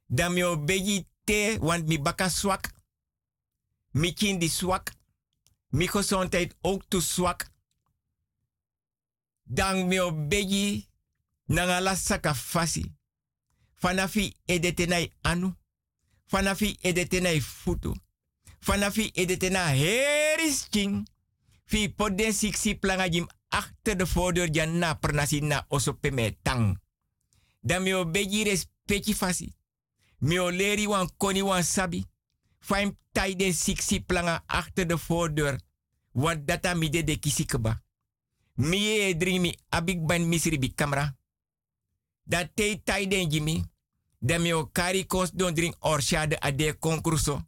[SPEAKER 8] Da mi obegi te want mi baka swak. Mi kindi swak. Mi gezondheid ook te zwak. Dan mi obegi nangala saka fasi. Fanafi edetenai anu. Fanafi edetenai futu. Fanafi edetenai heris king. Fi poden siksi planga achter de voordeur ja na pernasi na osope me tang. Dan mi o beji respecti fasi. Mi o leri wan koni wan sabi. Faim tai siksi planga achter de voordeur. wat data mi de de kisikeba. Mi e dring mi abik ban misri bi kamera. Dat tei jimi. Dan mi kari Kos don dring orshade ade konkurso.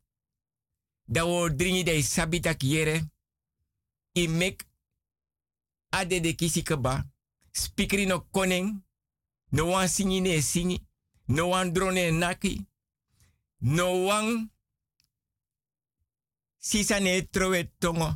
[SPEAKER 8] Dan dringi de sabi tak yere ade de kisi keba. Spikri no koning. No wan singi ne singi. No wan drone naki. No wan sisa ne trowe tongo.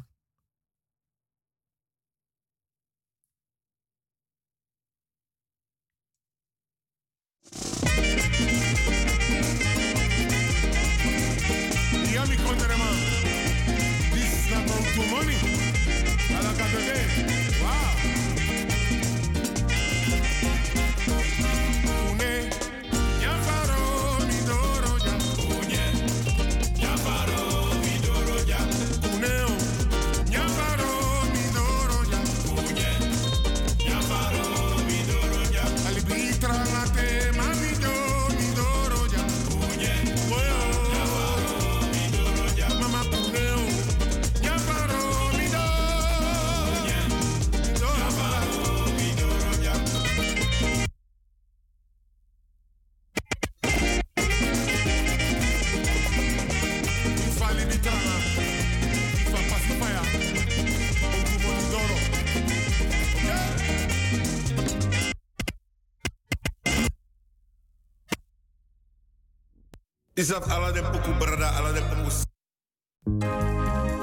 [SPEAKER 14] Is
[SPEAKER 15] dat alle de pokoe brada, alle de pokoe.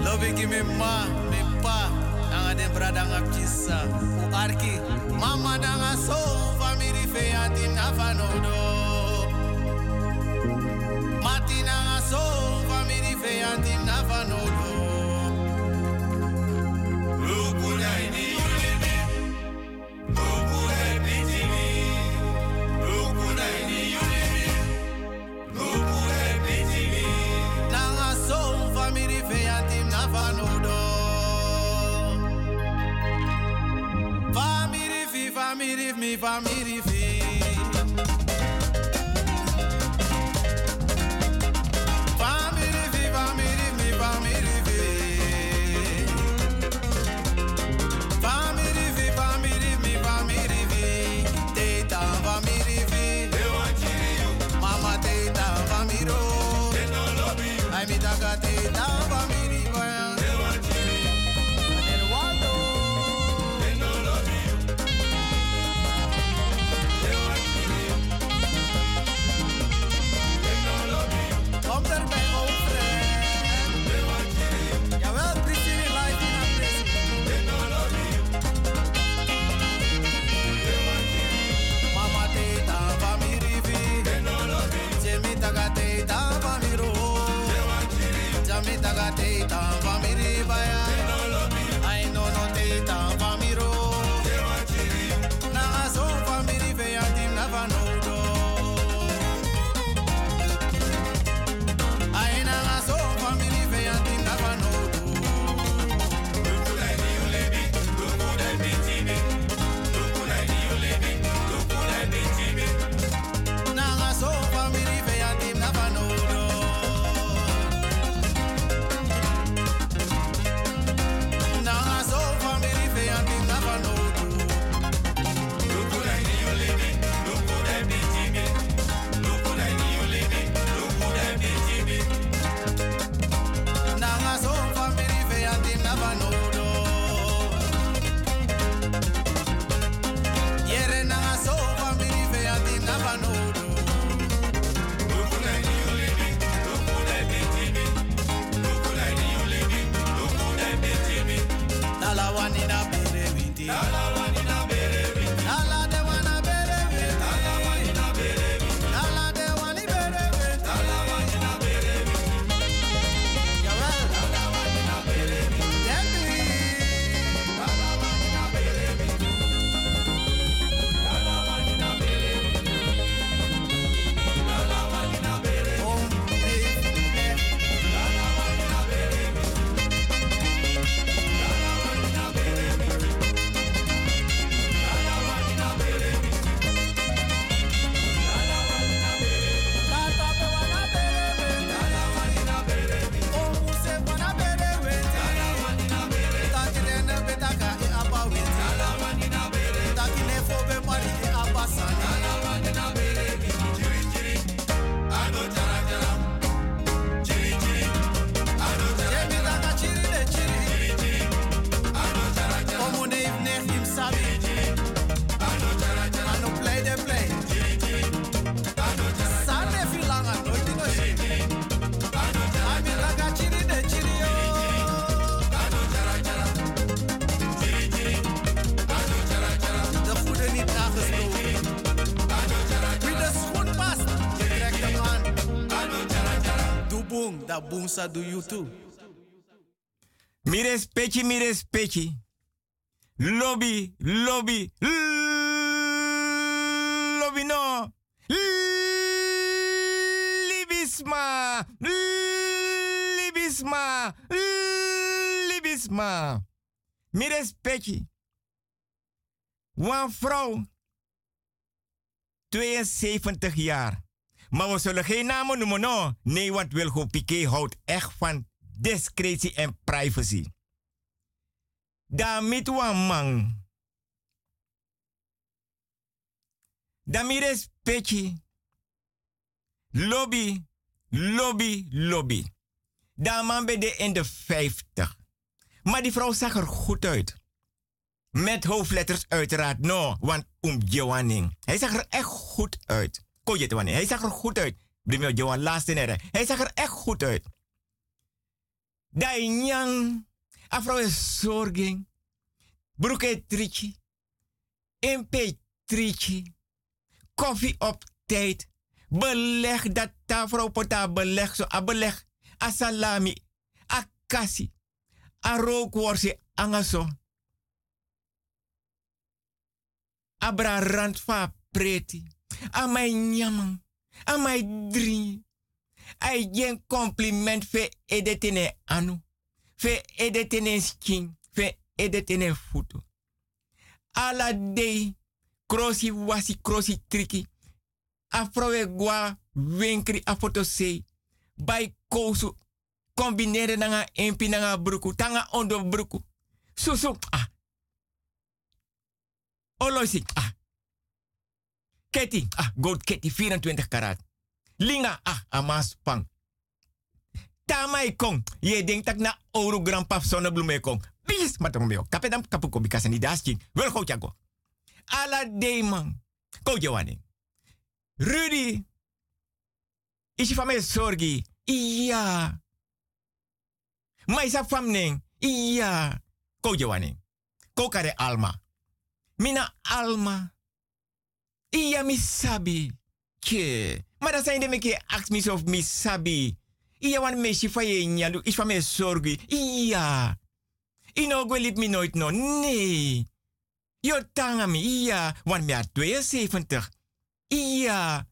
[SPEAKER 3] Love ik me ma, me pa, de brada nga pisa. Arki, mama danga so, family fe anti nafanodo. never know though. Family, family, me, family, boonsa do you too.
[SPEAKER 8] Mi respecti, mi respecti. Lobby, lobby, lobby no. Libisma, libisma, libisma. Mi respecti. Een vrouw, 72 jaar. Maar we zullen geen namen noemen, no. Nee, want Wilgo Piqué houdt echt van discretie en privacy. Damit wan man. Damit respecti. Lobby, lobby, lobby. Daar man ben de in de 50. Maar die vrouw zag er goed uit. Met hoofdletters uiteraard, no, want um Johanning. Hij zag er echt goed uit. Kon je het wanneer? Hij zag er goed uit. Brimio Johan laatste nere. Hij zag er echt goed uit. Dai nyang. Afro is zorging. Broeke trichi. Impe. Koffie op tijd. Beleg dat ta vrouw pota beleg zo. A beleg. A salami. A kasi. A rookworstje. Angaso. Abra rand preti. A my nyamang. A my drie. Ai jen compliment fe edetene anu. Fe edetene skin. Fe edetene futu. Ala day. Krosi wasi krosi triki. Afrowe gwa winkri a foto sei. Bai kousu. Combineren nanga empi nanga bruku. Tanga ondo bruku. Susu. Ah. Olosi. Ah. Ketty. Ah, gold Ketty 24 karat. Linga. Ah, amas pang. Tamai kong. Je denkt dat na ouro grandpap zonnebloem kong. Bis matong meo. Kapedam kapu ko bikasa ni. Wel go jago. Ala day man. Ko jawani. Rudy. Is je van zorgi? Ja. Maar is dat van ning? Ja. Ko jawani. Ko kare alma. Mina alma. Iya mi sabi. Ke. Maar dat zijn de ask me of mi sabi. Iya wan meisje van je nyalu. Is van zorgi. Iya. Ino go mi nooit no. Nee. Yo tanga mi. Iya. Wan mi a 72. Iya.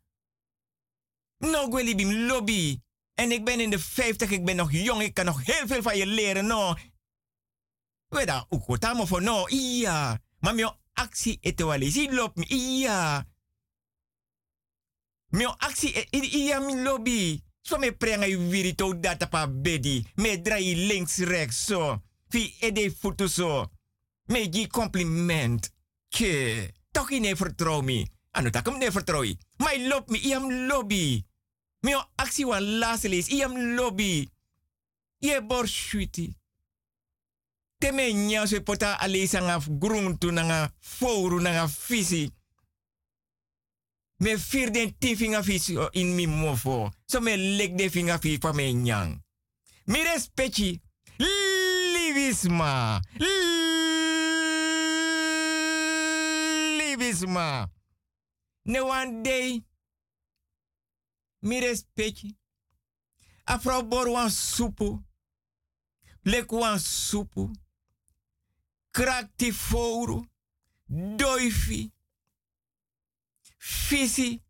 [SPEAKER 8] No go lobby. En ik ben in de 50. Ik ben nog jong. Ik kan nog heel veel van je leren. No. Weda ukotamo voor no. Iya. Maar mio actie etewali. Lop mi. Iya. Mio actie e- i- iya lobby. So me prenga i data pa bedi. Me drai links rechts so. Fi ede futu so. Me gi compliment. Ke. Toch in ne vertrouw mi. Anu takem ne vertrouw i. Maar lop mi iam lobby. Mio actie wan laselis. Iam lobby. Ye bor. Teme nya so pota alisa nga gruntu nga foru nga fisi. Me fir den ti finga fisi o in mi mofo. So me lek de finga fi pa me nyang. Mi respecti. Livisma. Livisma. Ne one day. Mi respecti. Afro bor wan supu. Lek wan supu. Krakti foru. Doifi. Fisi.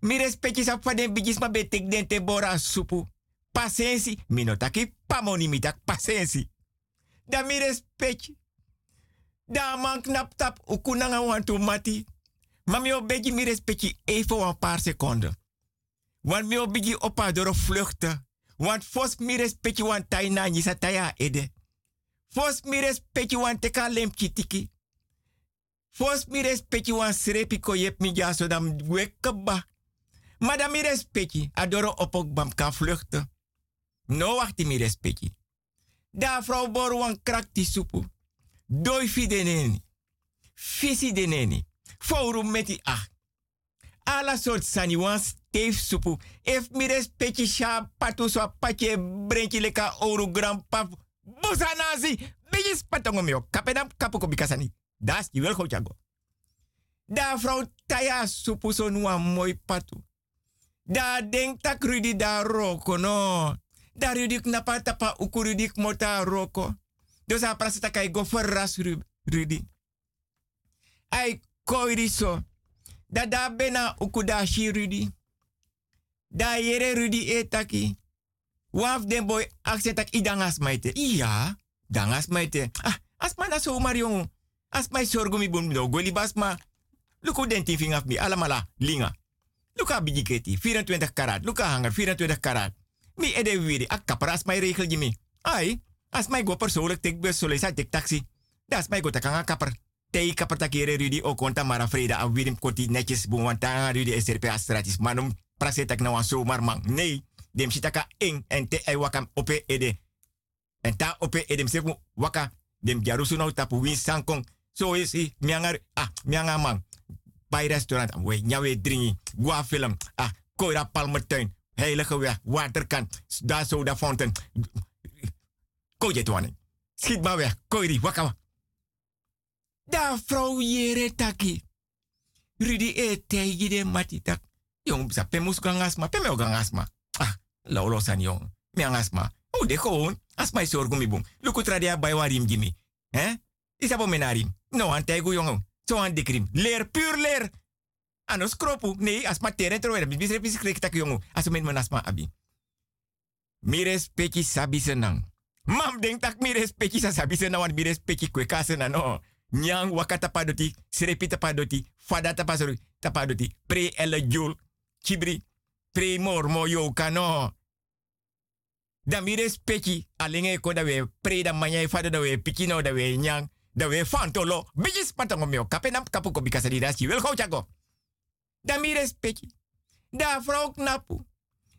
[SPEAKER 8] Mi respecti sa fa den bijis ma betek den te bora supu. Pasensi. Mi no taki pamoni mi pasensi. Da mi respecti. Da man knap tap ukunanga wan tu mati. Ma mi obegi mi respecti even een paar seconden. Want mi obegi opa door vluchten. Want fos mi respecti wan taina nisa taya ede. Fos mi respecti wan teka lempki tiki. Fos mi respecti wan srepi ko yep mi ja so dam. Maar mi respecti adoro opok bam ka vluchten. No wachti mi respecti. Da vrouw bor wan krakti supu. Doi fi deneni. Fisi deneni. Forum meti ach. Alla soort sani wan steef supu. If mi respecti sha patu so patje brentje leka ouro grandpa. Busanazi. Bijis patongo meo. Kapedam kapuko bikasani. Das je wil goed. Da vrouw taya supu so nua mooi patu. Da denk tak Rudy da roko no. Daar rudik napa tapa ukurudik mota roko. Dus a kai go verras Ru- Rudy. Ai koiri so. Da da bena ukudashi Rudy. Da yere Rudy etaki. Waf den boy aksetak idangas maite. Iya, dangas maite. Ah, asma na so. Asma sorgo mi bun goli basma. Luko den ti fingaf mi alamala linga. Luka bijiketi 24 karat. Luka hanger 24 karat. Mi ede wiri ak kapar asma regel jimi. Ai, asma go persoonlijk tek bus solisa tek taxi. Da asma go takanga kapar. Tei kapar takere Rudy o konta mara freda a wirim koti netjes bun wanta Rudy SRP astratis. Manum prasetak na wan zomaar man. Nee, dem sitaka ing en te ai wakam ope ede. En ta ope edem seku waka dem jarusu nou win sankong. So is i miangar ah mianga man. Bij restaurant we nyawe dringi gua film ah koira palmertuin heilige weg waterkant daar zo da fountain. Koje tuane. Schiet maar weg. Koiri waka. Da vrouw jere taki. Rudy e tegi de matitak. Jong, sa pemus gang asma, peme gang asma. Ah, laulo san jong. Mi ang asma. Oh, de gewoon. Asma is zorgo mi bung. Luku tradia bay warim gimi. Eh? Isa po menarim. No, an jong. So an dikrim. Leer, puur leer. Ano skropu. Nee, asma tere troer. Bis bis bis krek tak. Aso men asma abi. Mi respecti sabi senang. Mam denk tak mi respecti sa sabi senang wan mi respecti kwe kasen no. Nyang wakata padoti, serepi tapadoti, fada tapasori, tapadoti, pre ele jul, chibri, pre mor mo yo kano. Da mi respecti, alenge ko da we, pre da manya fada da we, pikino da we, nyang, da we fantolo, bijis patango meo, kapenam kapuko bikasa di dasi, wel gauw chago. Da mi respecti, da vrouw knapu.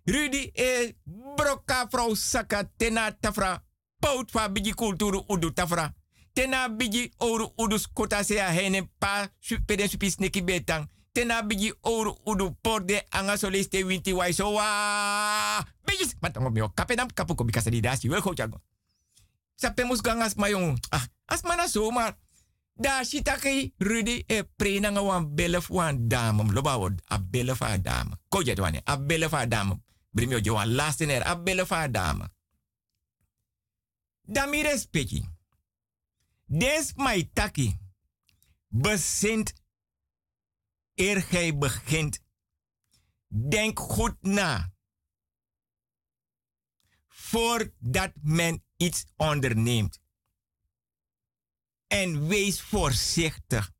[SPEAKER 8] Rudy e broka vrouw saka tena tafra, pout fa biji kulturu udu tafra. Tena bigi oru udus kota se a hene pa peden su pisneki betang. Tena bigi oru udu porde anga soliste winti wai so wa. Bigis matango mio kapenam kapuko bikasa di dasi wel chago. Sapemus gangas mayong. Ah, asmana somar. Da shitaki Rudy e prena nga wan belef wan dame. Loba a belef a dame. Koje twane a belef a dame. Brimio jo wan lasten er a belef a dame. Da. Des my taki. Bezint. Eer gij begint. Denk goed na. Voordat men iets onderneemt. En wees voorzichtig.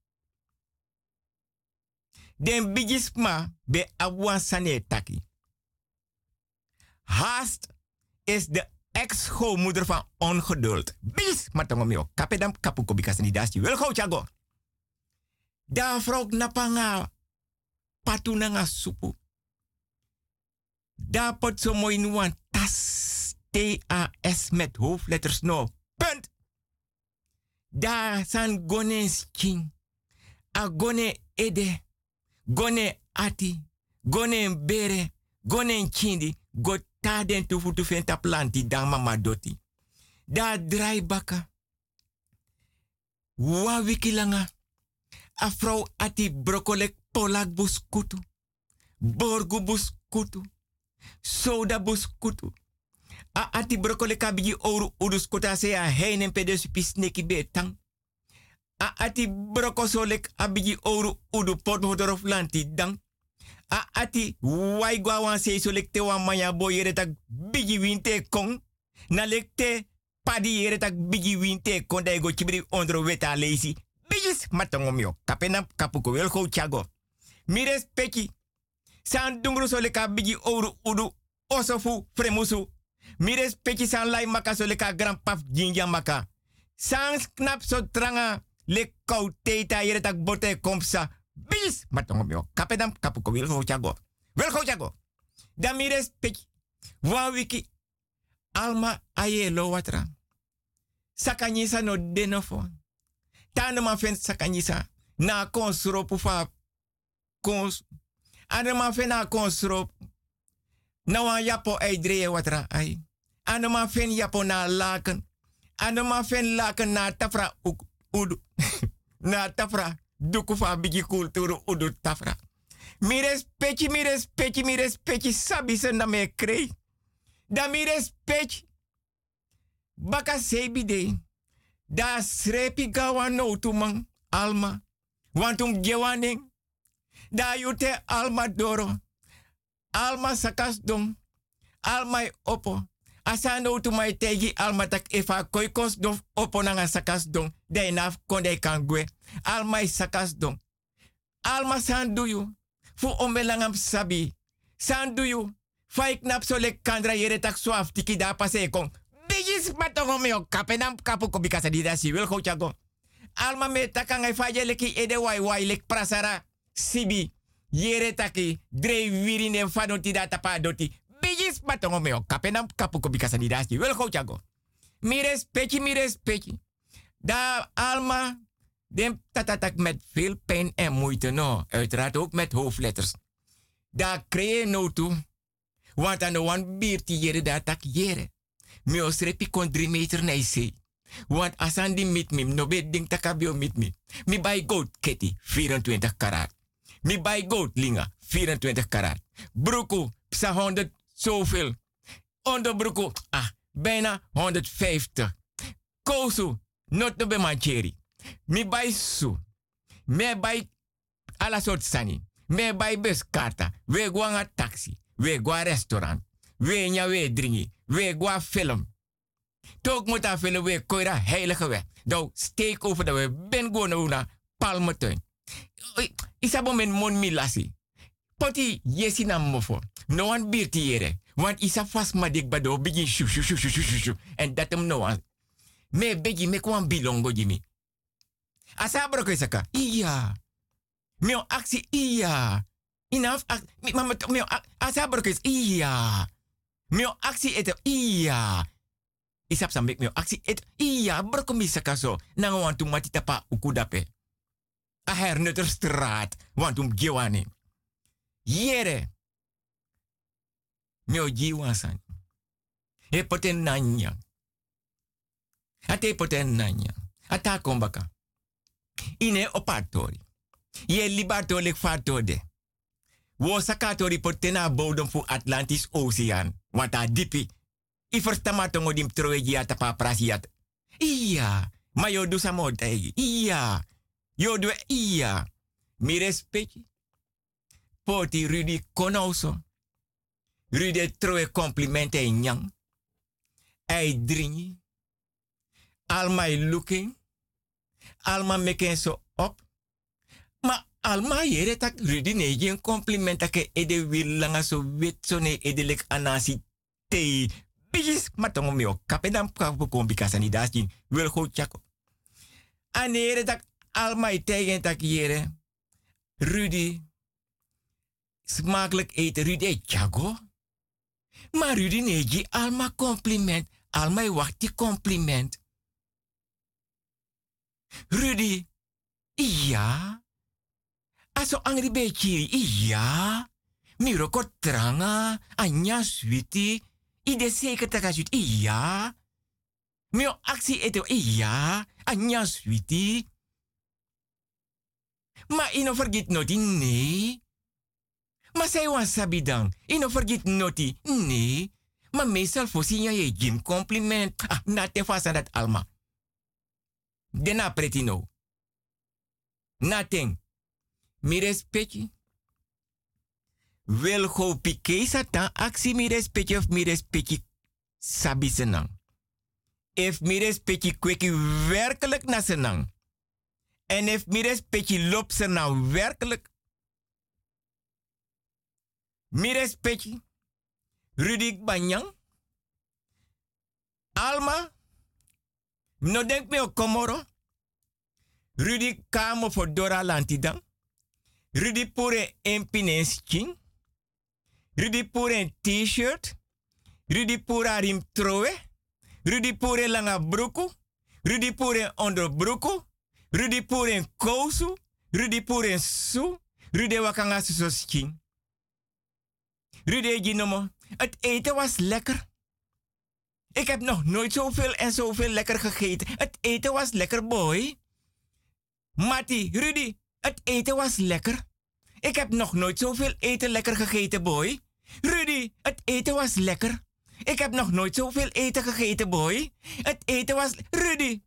[SPEAKER 8] Den bigisma be awansane taki. Haast is de ex-schoonmoeder van ongeduld. Bis, maar tongo mio. Kapedam kapuko bikas ni dasti. Wel gauw chago. Da vrouw napanga patuna nga supu. Da pot so mooi nuan tas T-A-S met hoofdletters no. Punt. Da san gone skin. A gone ede. Gone ati. Gone bere. Gone chindi. Got taden tu futu fenta planti dan mama doti. Da drai baka. Wa wikilanga. A vrouw ati brokolek polak buskutu. Borgu buskutu. Soda buskutu. A ati brokolek kabiji oru udus kota se a heinen pedes pisneki betang. A ati brokosolek abiji oru udu pot hodorof lanti dang. A ati wai gwa wan se so lekte wan yere tak bigi winte kong. Na lekte padi yere tak bigi winte kong da go chibri ondro weta leisi. Bigis matongomio. Kapena kapuko wel go chago. Mires peki. San dungru bigi oru udu osofu fremusu. Mires peki san lai maka so leka grandpap jinja maka. San knap so tranga le kou teta yere tak bote kompsa. Bis matongo mio. Kapedam kapuko wil go chago. Wel go chago. Da mires peki. Wa wiki alma aye lo watra. Sakanyisa no denofo. Tano ma fen sakanyisa na konsropu fa kons. Ano ma fen na. Na wan yapo ay dreye watra ay. Ano ma fen yapo na laken. Ano ma fen laken na tafra uk, udu. na tafra duku fa bigi kulturu udu tafra. Mi respecti, mi respecti, mi respecti sabi se na me krei. Da mi respect. Baka sebi. Da srepi gawa no tu man alma. Want um gewaning. Da yute alma doro. Alma sakas dong. Alma opo. Asa no tu mai tegi alma tak efa koikos dof opo nanga sakas dong. De naf konde kan gwe. Alma sakas dong. Alma san do you. Fu omelangam sabi. San do you. Fai knap so lek kandra yere tak swaf tiki da pase kong. Bigis matongo meo kapenam kapu ko bikasa di dasi wil ko chago. Alma me takangai faje leki ede wai wai lek prasara. Sibi. Yere taki. Dre wirine fano tida tapa doti. Bigis matongo meo kapenam kapu ko bikasa dasi wil ko chago. Mi respecti, mi respecti. Da Alma, dem tatatak met veel pijn en moeite, no. Uiteraard ook met hoofdletters. Da kree no toe. Want aan de wan bierti jere da tak jere. Mi os repi kon drie meter. Want asan di mit mi, no bet ding takabio mit mi. Buy goat kitty, 24 karat. Mi buy goat linga, 24 karat. Broeko, psa 100 zoveel. Onderbroeko, ah, bijna 150. Kosu, not no be mancheri. Mi buy su. Me buy alla soort sani. Me buy buskarta. We gwa taxi. We gwa restaurant. We nya we dringi. We gwa film. Tok moet film we koira heilige weg. Nou, steek over dat we ben gewoon na palmetuin. Isabo men mon milasi. Poti yesi na mofo. No one birti. Want isa fast ma dik bado begin shu shu shu shu shu shu shu. En dat no one. Me begi me kwan bilongo jimi. Asa broko isaka. Iya. Meo aksi iya. Inaf ak mama meo asa broko iya. Meo aksi eto iya. Isap sambik meo aksi et iya broko misaka so. Nanga wantu mati tapa ukudape. A hernutter straat. Wantum gewani. Yere. Meo jiwasan. E poten nanya. Nanya. Ata kombaka. Ine opatori. Ye libatori fatode. Wo sakatori potena bodem fu Atlantis Oceaan. Want a dipi. I verstamatongo dim troegi ata pa prasiat. Iya. Ma yo du samotegi. Iya. Du iya. Mi respecti. Poti Rudy Konoso. Rudy troe complimenten in nyang. Ei dringi. Alma looking. Alma meken so op. Ma alma yere tak Rudy ne jen complimenta ke ede wil langa so wit so ne ede lek anasi te. Bijis matongo meo kapedam kapu kombikasa ni dasjin. Wil go chako. Anere tak alma tegen tak yere. Rudy. Smakelijk eten Rudy chago. Maar Rudy neegi alma compliment. Alma wacht die compliment. Rudy. Ja. Aso angri bechiri. Ja. Miro kotranga. Anya switi. Ide zeker takasut. Ja. Mio actie eto. Ja. Anya switi. Ma ino forget noti. Nee. Maar zij was sabi dan. Ino forget noti. Nee. Maar meestal voorzien je je compliment. Ah, na te vast dat alma. Dena pretino. Nating. Mi respecti. Wil go pike satan aksi mi respecti of mi respecti sabi senang. If mi respecti kweki werkelijk na senang. En if mi respecti lop senang werkelijk. Mi respecti. Rudik Banyang. Alma. No denk me o komoro. Rudy kamo for Dora Lantidan. Rudy pure empines king. Rudy pure t-shirt. Rudy pure rim trowe. Rudy pure langa broeko. Rudy pure onderbroeko. Rudy pure kousu. Rudy pure su. Rudy wakanga so king. Rudy ginomo. Het eten was lekker. Ik heb nog nooit zoveel en zoveel lekker gegeten. Het eten was lekker, boy. Mati, Rudy, het eten was lekker. Ik heb nog nooit zoveel eten lekker gegeten, boy. Rudy, het eten was lekker. Ik heb nog nooit zoveel eten gegeten, boy. Het eten was Rudy.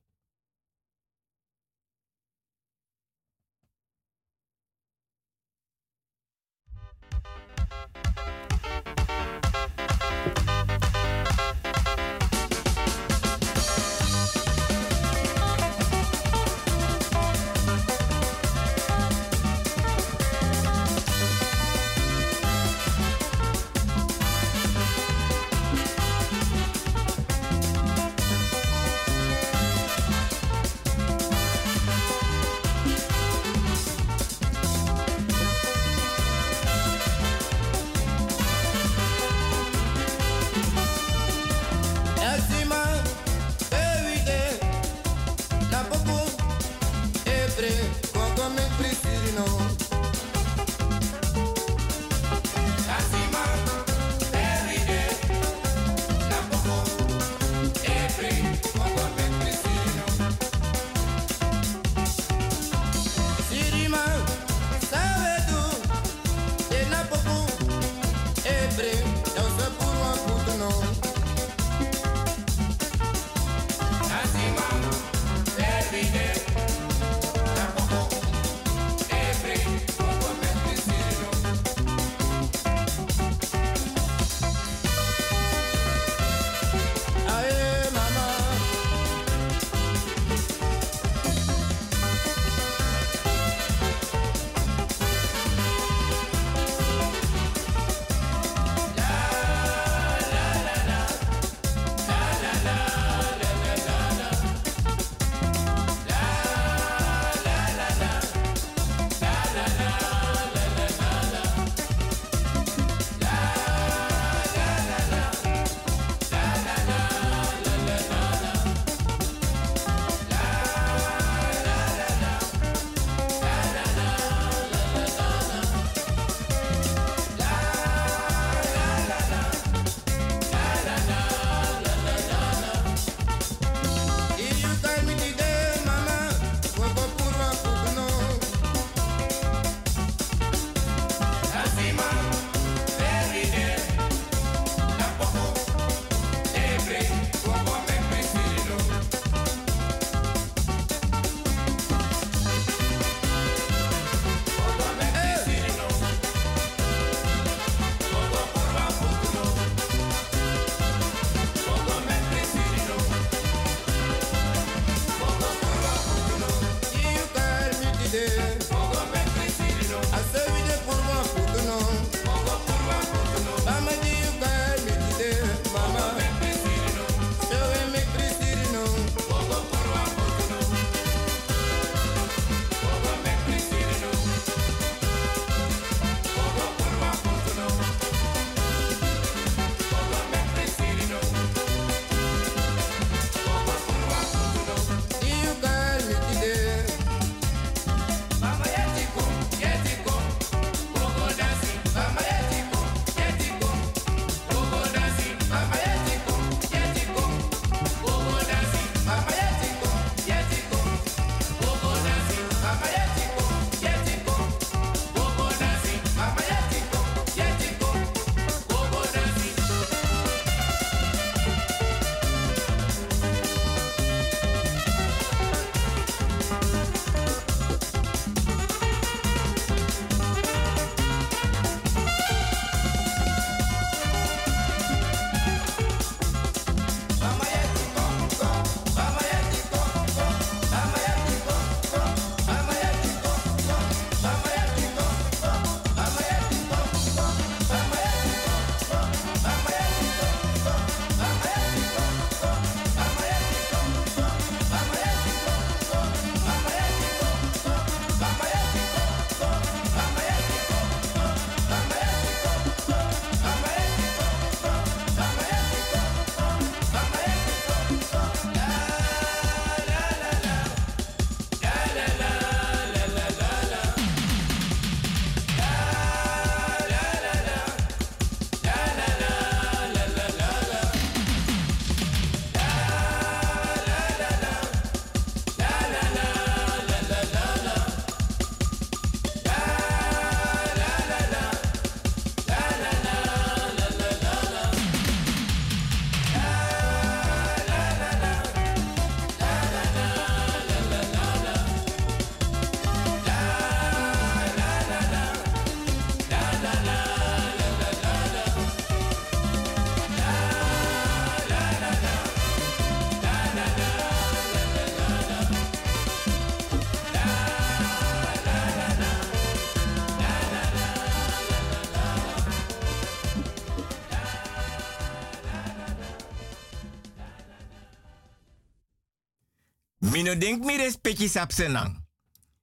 [SPEAKER 8] Mino denk mi respecti sapsenang.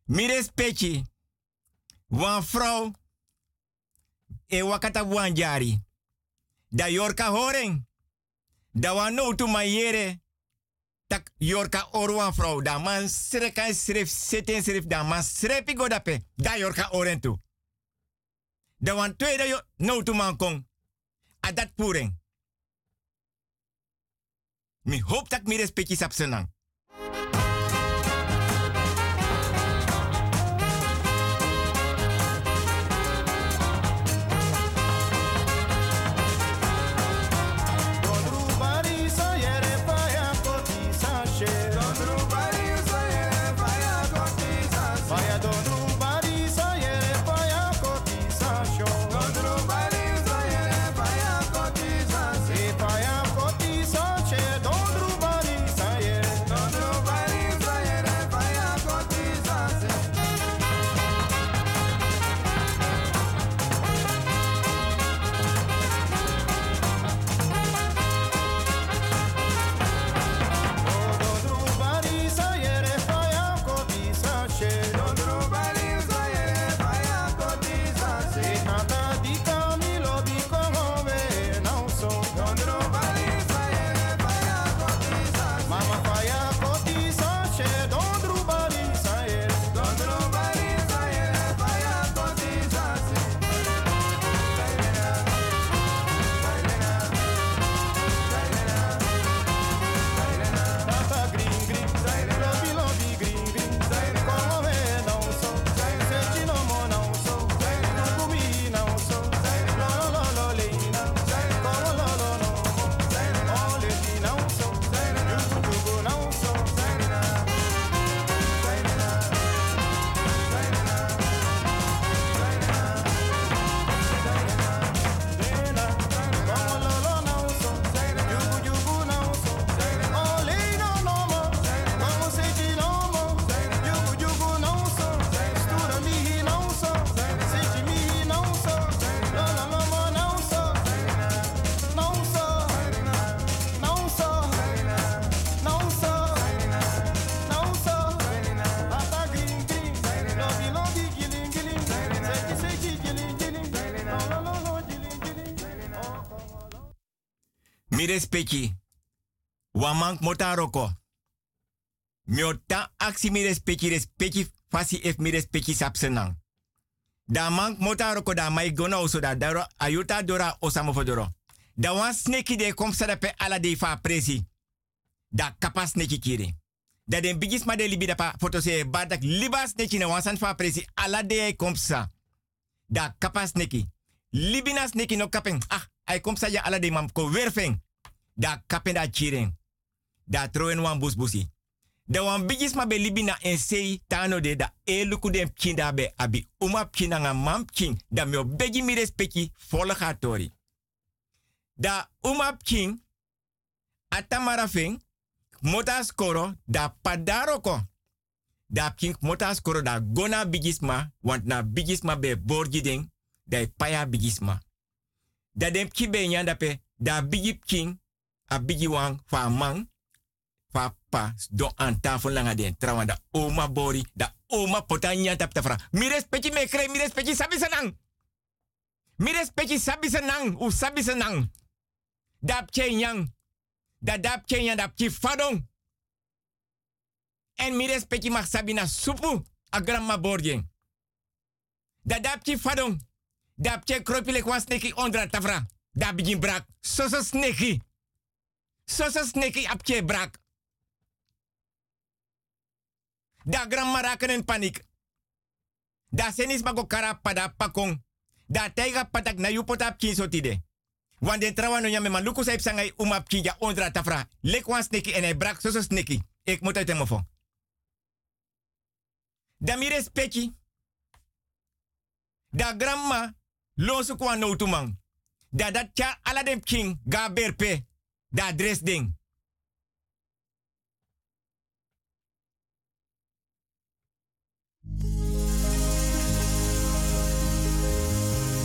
[SPEAKER 8] Mi respecti. Wan vrouw. E wakata wan jari. Da yorka horen. Da wan no tu mayere. Tak yorka oru wan vrouw. Da man sreka sref seten sref. Da man srepi godape. Da yorka oren tu. Da wan tweede yo no tu man kong. Adat puring. Mi hoop dat mi respecti sapsenang. Mi respecti. Wamank motaroko. Miota aksi mi respecti respecti fasi ef mi respecti sapsenang. Da mank motaroko da mai gona oso da daro ayuta dora osamo fodoro. Da wan sneki de kom pe ala de fa presi. Da kapa sneki kiri. Da den bigis ma de libi pa foto se badak liba sneki na wansan fa presi ala de kom. Da kapa sneki. Libina sneki no kapeng. Ah, ay kom sa ya ala de mam ko. Da kapen da chiren. Da troen wan bus busi. Da wan be libina en sei tano de da e luku den pkin da abi uma pkin nga mam pkin da me begi mi respecti volga tori. Da uma pkin atamara feng motas koro da padaroko. Da pkin motas koro da gona bigisma want na bigisma be borgi den da paya bigisma. Da dem pki be pe da bigi pkin a bigi fa mang fa pa do an oma bori da oma potanya tap tafra. Mi respecti me kre mi respecti sabi senang mi respecti sabi senang u sabi senang dap che yang da dap che yang dap fadong. En mi respecti mag sabi supu a grandma borgen da dap chi fadong. Dap che kropile kwa sneki ondra tafra. Da begin brak so so sneki so so sneki ap che brak Da grandma raken in paniek. Da senis mago kara pada pakong. Da taiga patak na yupota pkin sotide. Want den trawa no nyame man sangai umap kinja ondra tafra. Lek wan sneki en hij brak soso sneki. Ik moet uit hem. Da mi respecti. Da grandma losu kwa no tumang. Da dat cha ala dem king ga berpe. Da dress ding.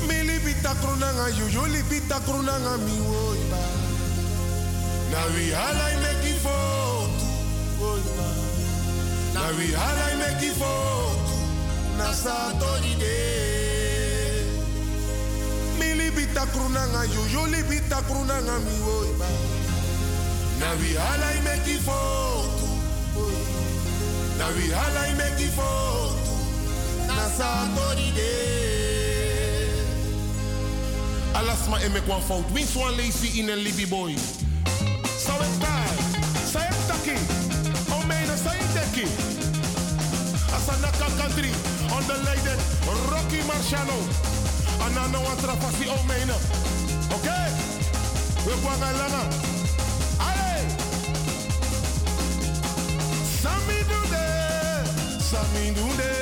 [SPEAKER 14] Mili bita krunanga yuyu li bita krunanga mi woiba. Na wi ala i meki fotu woiba. we halai meki foto, na satori de. Mi libita krunanga yo libita krunanga mi. Na we halai meki foto, na we halai meki foto, na satori de. Alas ma emek fout, wins lazy in een libi boy. Daar, sa het taki, o meina sa het taki. Asanaka country, on the leiden, Rocky Marciano. Anano wan trapasi o meina. Oké, we kwamen langa. Sami doede, Sami doede.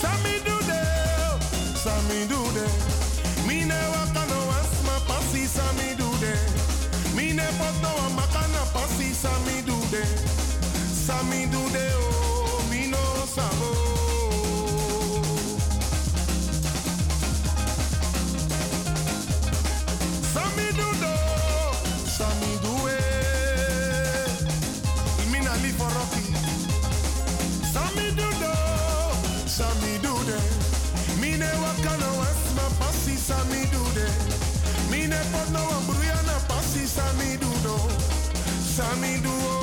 [SPEAKER 14] Sami doede, Sami doede. Mine wakano asma pasi Sami doede. Mine poto wa makana pasi Sami doede. Sami doede oh, mino sabo. Pasi Sami doede. Sami doede,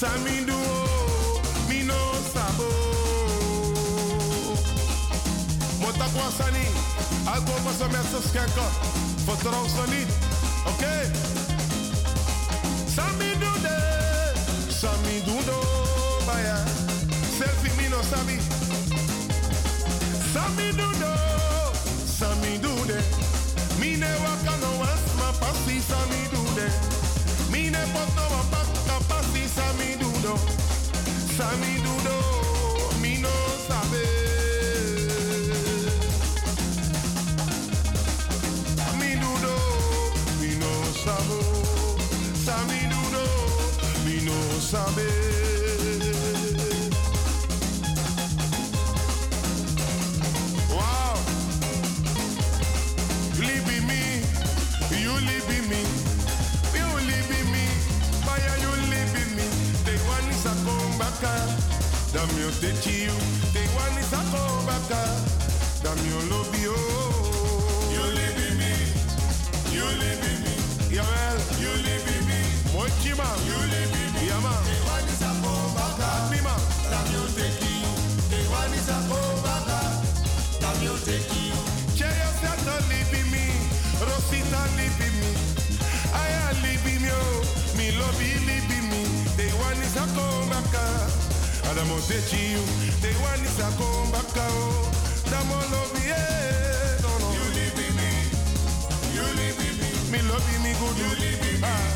[SPEAKER 14] Sami doe, mino sabo. Mota kwasani, algo pasa met z'n skekken. Vertrouw ze niet, oké? Sami doede, Sami doede, baya. Selfie mino sabi. Sami doede, Sami doede. Mine wakano asma pasi Sami doede. Mine poto wa baka pasi Sami doede. Sami doede, damn you teach you. They want is a come back, damn you live in me, you live in me, Jawel, you live in me. Mooi chima, you live in me, ja man. They want is a come back, damn man, damn you take you. They want is a come back, damn you take you. Cheya Sata live in me, Rosita live in me. Aya live in me, oh, me love you live in me. They want is a come back, Adamo take you. They want is a come back, oh, Damo love you, yeah, no no. You live in me, you live in me. Me love you, me good, you live in me. Ah.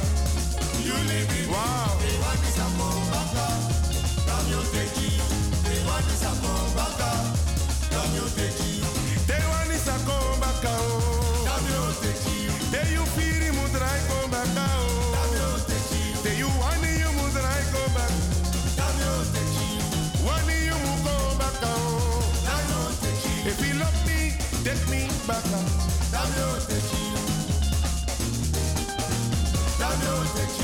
[SPEAKER 14] You live in me. Wow. They want is a come back, Damo take you. They want is a come back, Damo take you. They want is a come back, oh. Damo take take me you.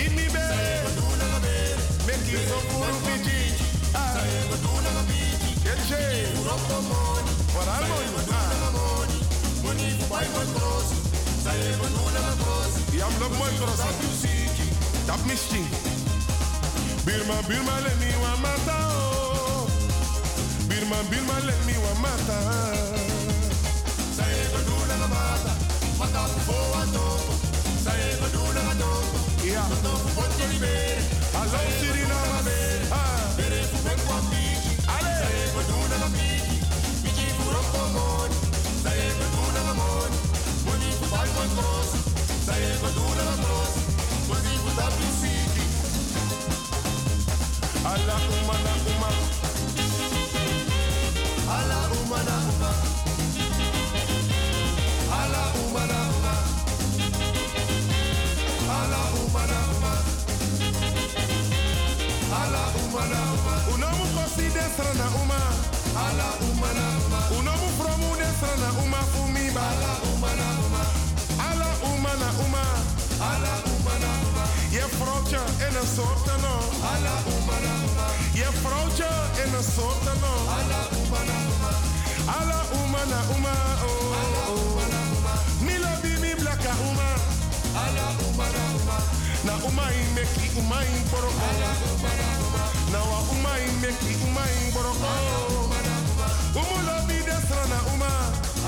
[SPEAKER 14] Goduna matrosi. Yam love mooi cross. Tap. Birma, Birma, let me one mata. Birma, Birma, let me one mata. Say, Goduna mata. Mata fufo atoto. Say, Goduna atoto. Yeah. Toto fufo tolibere. Hello, Sirina. Uma. Unamu promu desra na uma fumiba. Ala na uma. Ala uma na uma. Je vrouwtje in een soort no. Ala uma na uma. Je vrouwtje in een soort no. Ala uma na uma. Ala uma na uma. Oh. Ala uma na uma. Blaka uma. Ala uma na uma. Na uma in meki uma in boroko. Ala uma na uma. Na wa uma in meki uma in boroko. Ala uma na uma. Bi desra na uma.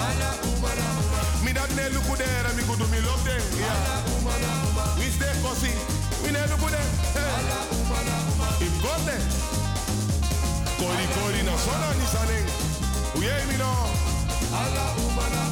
[SPEAKER 14] Ala uma na uma. Mi dat ne luku dera mi gudu mi love them. Ala uma na uma. We stay cozy. We ne luku uma na uma. In gote. Kori kori na sona ni sanen. Uye mi no. Ala uma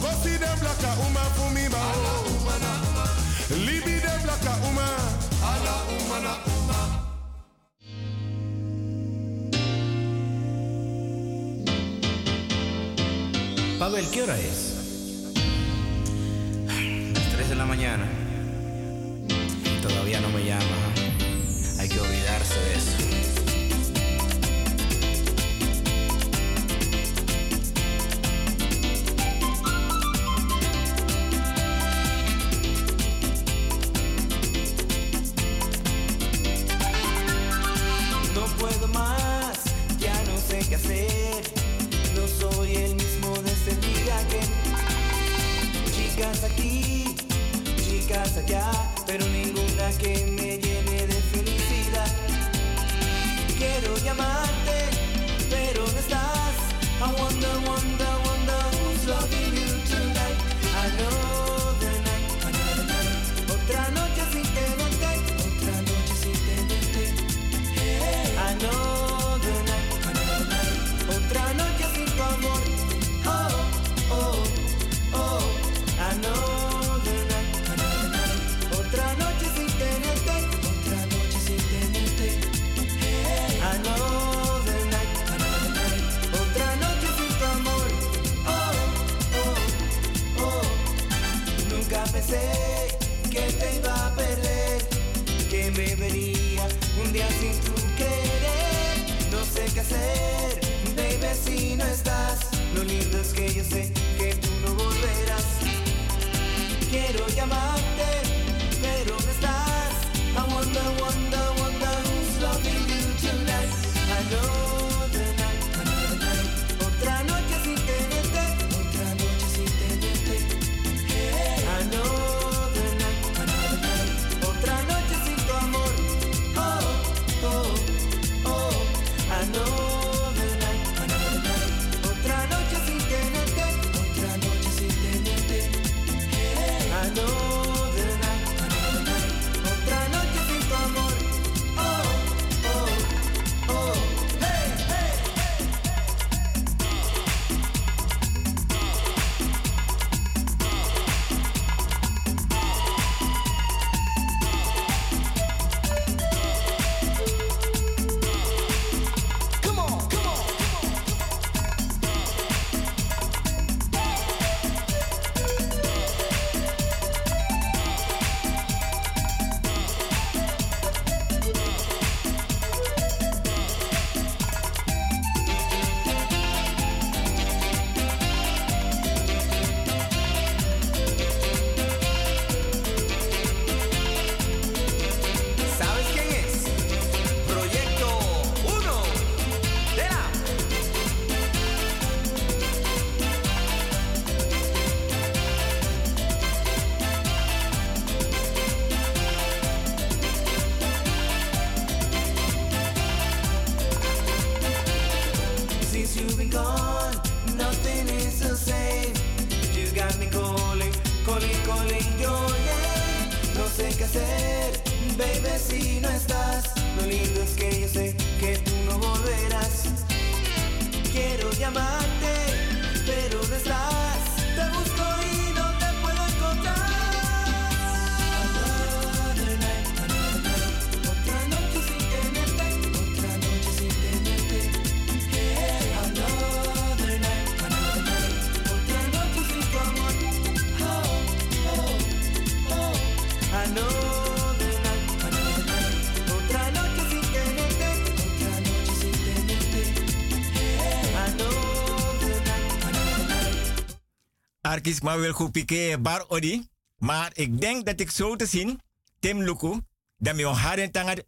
[SPEAKER 14] Uno mu kosi dem like a uma fumi ba. Ala uma na uma. Libi dem like a uma. Ala uma na uma.
[SPEAKER 9] Pavel, ¿qué hora es? Las 3 de la mañana. Todavía no me llama.
[SPEAKER 8] Arkis maar wil goed pique bar odi. Maar ik denk dat ik zo te zien, Tim Luku, dat mijn haren tangen